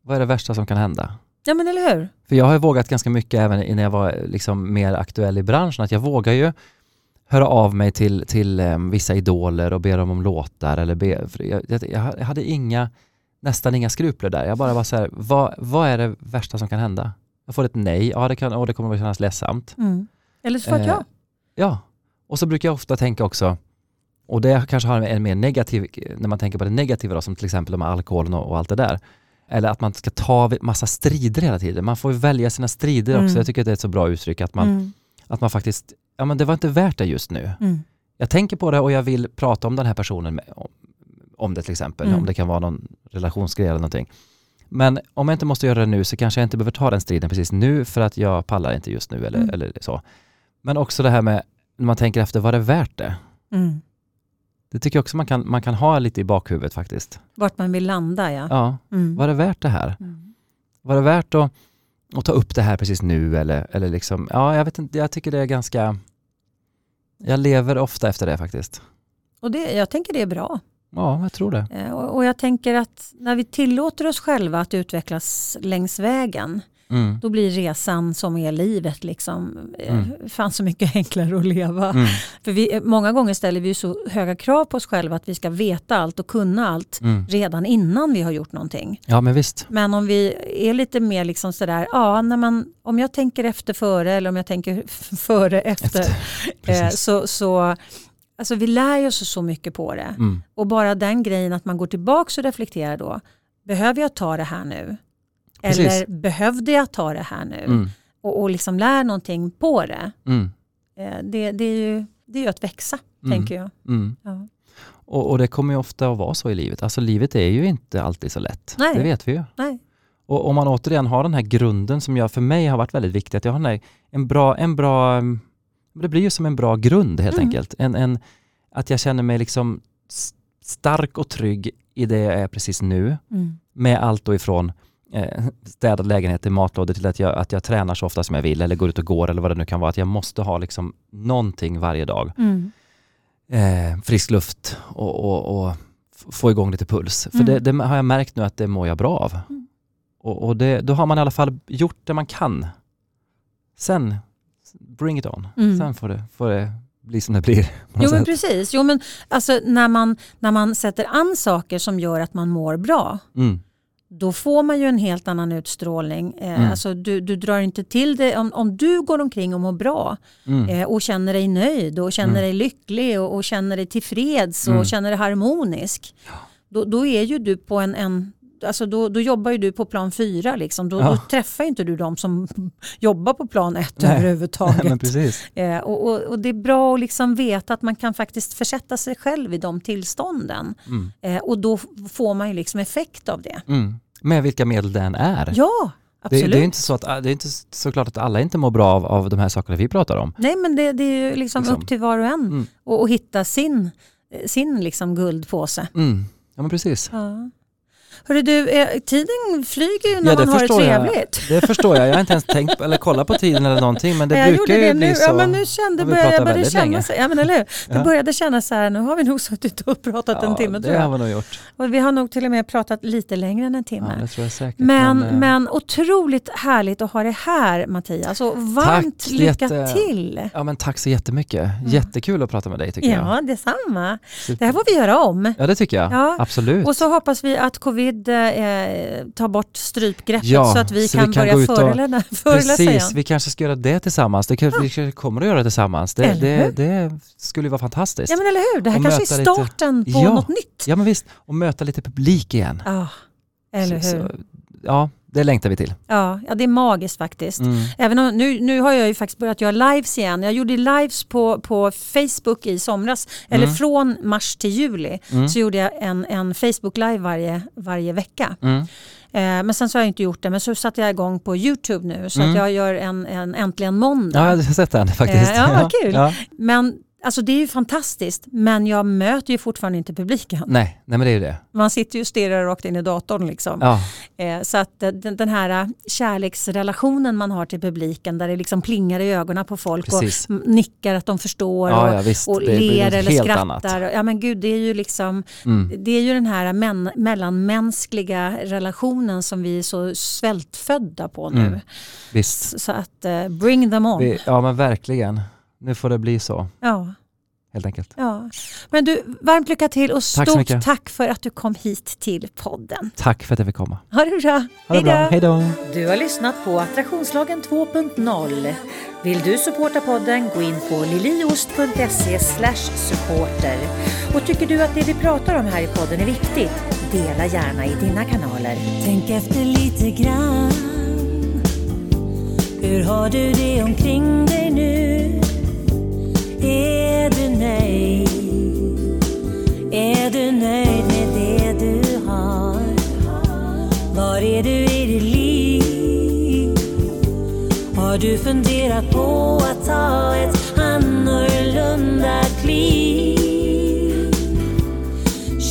vad är det värsta som kan hända? ja, men eller hur? För jag har ju vågat ganska mycket även när jag var liksom mer aktuell i branschen, att jag vågar ju höra av mig till, till em, vissa idoler och be dem om låtar eller be, jag, jag, jag hade inga, nästan inga skrupler där. Jag bara var så här, vad, vad är det värsta som kan hända? Jag får ett nej, ja det, kan, och det kommer att kännas ledsamt. Mm. Eller så för att Eh, jag. Ja, och så brukar jag ofta tänka också, och det kanske har en mer negativ, när man tänker på det negativa då, som till exempel med alkoholen och, och allt det där. Eller att man ska ta massa strider hela tiden. Man får ju välja sina strider också. Mm. Jag tycker att det är ett så bra uttryck att man, Mm. att man faktiskt, ja men det var inte värt det just nu. Mm. Jag tänker på det och jag vill prata om den här personen med, om, om det till exempel, Mm. om det kan vara någon relationsgrej eller någonting. Men om jag inte måste göra det nu så kanske jag inte behöver ta den striden precis nu för att jag pallar inte just nu eller, Mm. eller så. Men också det här med, när man tänker efter, var det värt det? Det tycker jag också man kan, man kan ha lite i bakhuvudet faktiskt. Vart man vill landa ja. Ja, Mm. var det värt det här? Mm. Var det värt att, att ta upp det här precis nu eller, eller liksom, ja jag vet inte, jag tycker det är ganska, jag lever ofta efter det faktiskt. Och det, jag tänker det är bra. Ja, jag tror det. Eh, Och, och jag tänker att när vi tillåter oss själva att utvecklas längs vägen, Mm. då blir resan som är livet liksom, eh, Mm. fan så mycket *laughs* enklare att leva. Mm. För vi, eh, många gånger ställer vi ju så höga krav på oss själva att vi ska veta allt och kunna allt Mm. redan innan vi har gjort någonting. Ja men visst. Men om vi är lite mer liksom sådär, ja, när man, om jag tänker efter före eller om jag tänker *laughs* före efter, Efter. eh, så, så alltså vi lär oss så mycket på det. Mm. Och bara den grejen att man går tillbaka och reflekterar då, behöver jag ta det här nu? Precis. Eller behövde jag ta det här nu? Mm. Och, och liksom lär någonting på det. Mm. Eh, det, det, är ju, det är ju att växa, Mm. tänker jag. Mm. Ja. Och, och det kommer ju ofta att vara så i livet. Alltså livet är ju inte alltid så lätt. Nej. Det vet vi ju. Nej. Och om man återigen har den här grunden som jag, för mig har varit väldigt viktig, att jag har här, en bra, en bra, det blir ju som en bra grund helt Mm. enkelt. En, en, att jag känner mig liksom stark och trygg i det jag är precis nu, Mm. med allt då ifrån eh, städad lägenhet till matlådor till att jag, att jag tränar så ofta som jag vill eller går ut och går eller vad det nu kan vara. Att jag måste ha liksom någonting varje dag. Mm. Eh, frisk luft och, och, och få igång lite puls. För Mm. det, det har jag märkt nu att det mår jag bra av. Mm. Och, och det, då har man i alla fall gjort det man kan. Sen, bring it on. Mm. Sen får det, får det bli som det blir. Jo men precis, jo, men alltså, när, man, när man sätter an saker som gör att man mår bra, Mm. Då får man ju en helt annan utstrålning. Eh, Mm. alltså, du, du drar inte till det, om, om du går omkring och mår bra Mm. eh, och känner dig nöjd och känner Mm. dig lycklig och, och känner dig tillfreds Mm. och känner dig harmonisk. Då, då är ju du på en, en Alltså då, då jobbar ju du på plan fyra. Liksom. Då, Ja. då träffar inte du de som *laughs* jobbar på plan ett Nej. överhuvudtaget. *laughs* Precis. Eh, och, och, och det är bra att liksom veta att man kan faktiskt försätta sig själv i de tillstånden. Mm. Eh, och då får man ju liksom effekt av det. Mm. Med vilka medel den är. Ja, det, det är inte så att, det är inte såklart att alla inte mår bra av, av de här sakerna vi pratar om. Nej men det, det är ju liksom, Liksom. upp till var och en Mm. och, och hitta sin, sin liksom guldpåse. Mm. Ja men precis. Ja. Hörru du, eh, tiden flyger ju när Ja, det man har det förstår jag. trevligt. Det förstår jag. Jag har inte ens *laughs* tänkt eller kollat på tiden eller någonting men det jag brukar ju det bli nu. så. Ja, men nu kände, började, jag började känna så, ja, men eller hur? Det Ja. började kännas så här, nu har vi nog suttit och pratat en Ja, timme tror det har vi nog gjort. Och vi har nog till och med pratat lite längre än en Ja, timme. det tror jag säkert. Men, eh, men otroligt härligt att ha det här Mattias. Och varmt Tack, lycka jätte- till. Ja men tack så jättemycket. Jättekul att prata med dig tycker jag. Ja, detsamma. Super. Det här får vi göra om. Ja det tycker jag. Ja. Absolut. Och så hoppas vi att covid eh, tar bort strypgreppet Ja, så att vi så kan, vi kan börja *laughs* föreläsa, igen. Precis, vi kanske ska göra det tillsammans. Det kan, Vi kanske kommer att göra det tillsammans. Det, det, det skulle vara fantastiskt. Ja men eller hur, det här Och kanske är möta lite- starten på Ja. något nytt. Ja men visst, och möta lite publik igen. Ja, eller Så- hur. Så, ja, det längtar vi till. Ja, ja, det är magiskt faktiskt. Mm. Även om, nu, nu har jag ju faktiskt börjat göra lives igen. Jag gjorde lives på, på Facebook i somras, eller Mm. från mars till juli. Mm. Så gjorde jag en, en Facebook live varje, varje vecka. Mm. Eh, men sen så har jag inte gjort det, men så satte jag igång på YouTube nu. Så Mm. att jag gör en, en Äntligen måndag. Ja, jag har sett den faktiskt. Eh, ja, vad *laughs* kul. Ja. Men alltså det är ju fantastiskt, men jag möter ju fortfarande inte publiken. Nej, nej men det är ju det. Man sitter ju och stirrar rakt in i datorn liksom. Ja, Eh, Så att eh, den, den här eh, kärleksrelationen man har till publiken där det liksom plingar i ögonen på folk precis. och nickar att de förstår Ja, och, ja visst. och ler eller skrattar. annat. Ja men gud det är ju liksom Mm. det är ju den här men, mellanmänskliga relationen som vi är så svältfödda på nu. Mm. Visst. Så att eh, bring them on. Vi, ja men verkligen. Nu får det bli så. Ja. helt enkelt. Ja. Men du, varmt lycka till och Tack stort tack för att du kom hit till podden. Tack för att jag fick komma. Ha det bra. Ha det bra. Hej då! Du har lyssnat på Attraktionslagen 2.0. Vill du supporta podden, gå in på liliost.se supporter. Och tycker du att det vi pratar om här i podden är viktigt, dela gärna i dina kanaler. Tänk efter lite grann. Hur har du det omkring dig nu? Är du nöjd? Är du nöjd med det du har? Var är du i ditt liv? Har du funderat på att ta ett annorlunda kliv?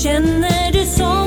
Känner du som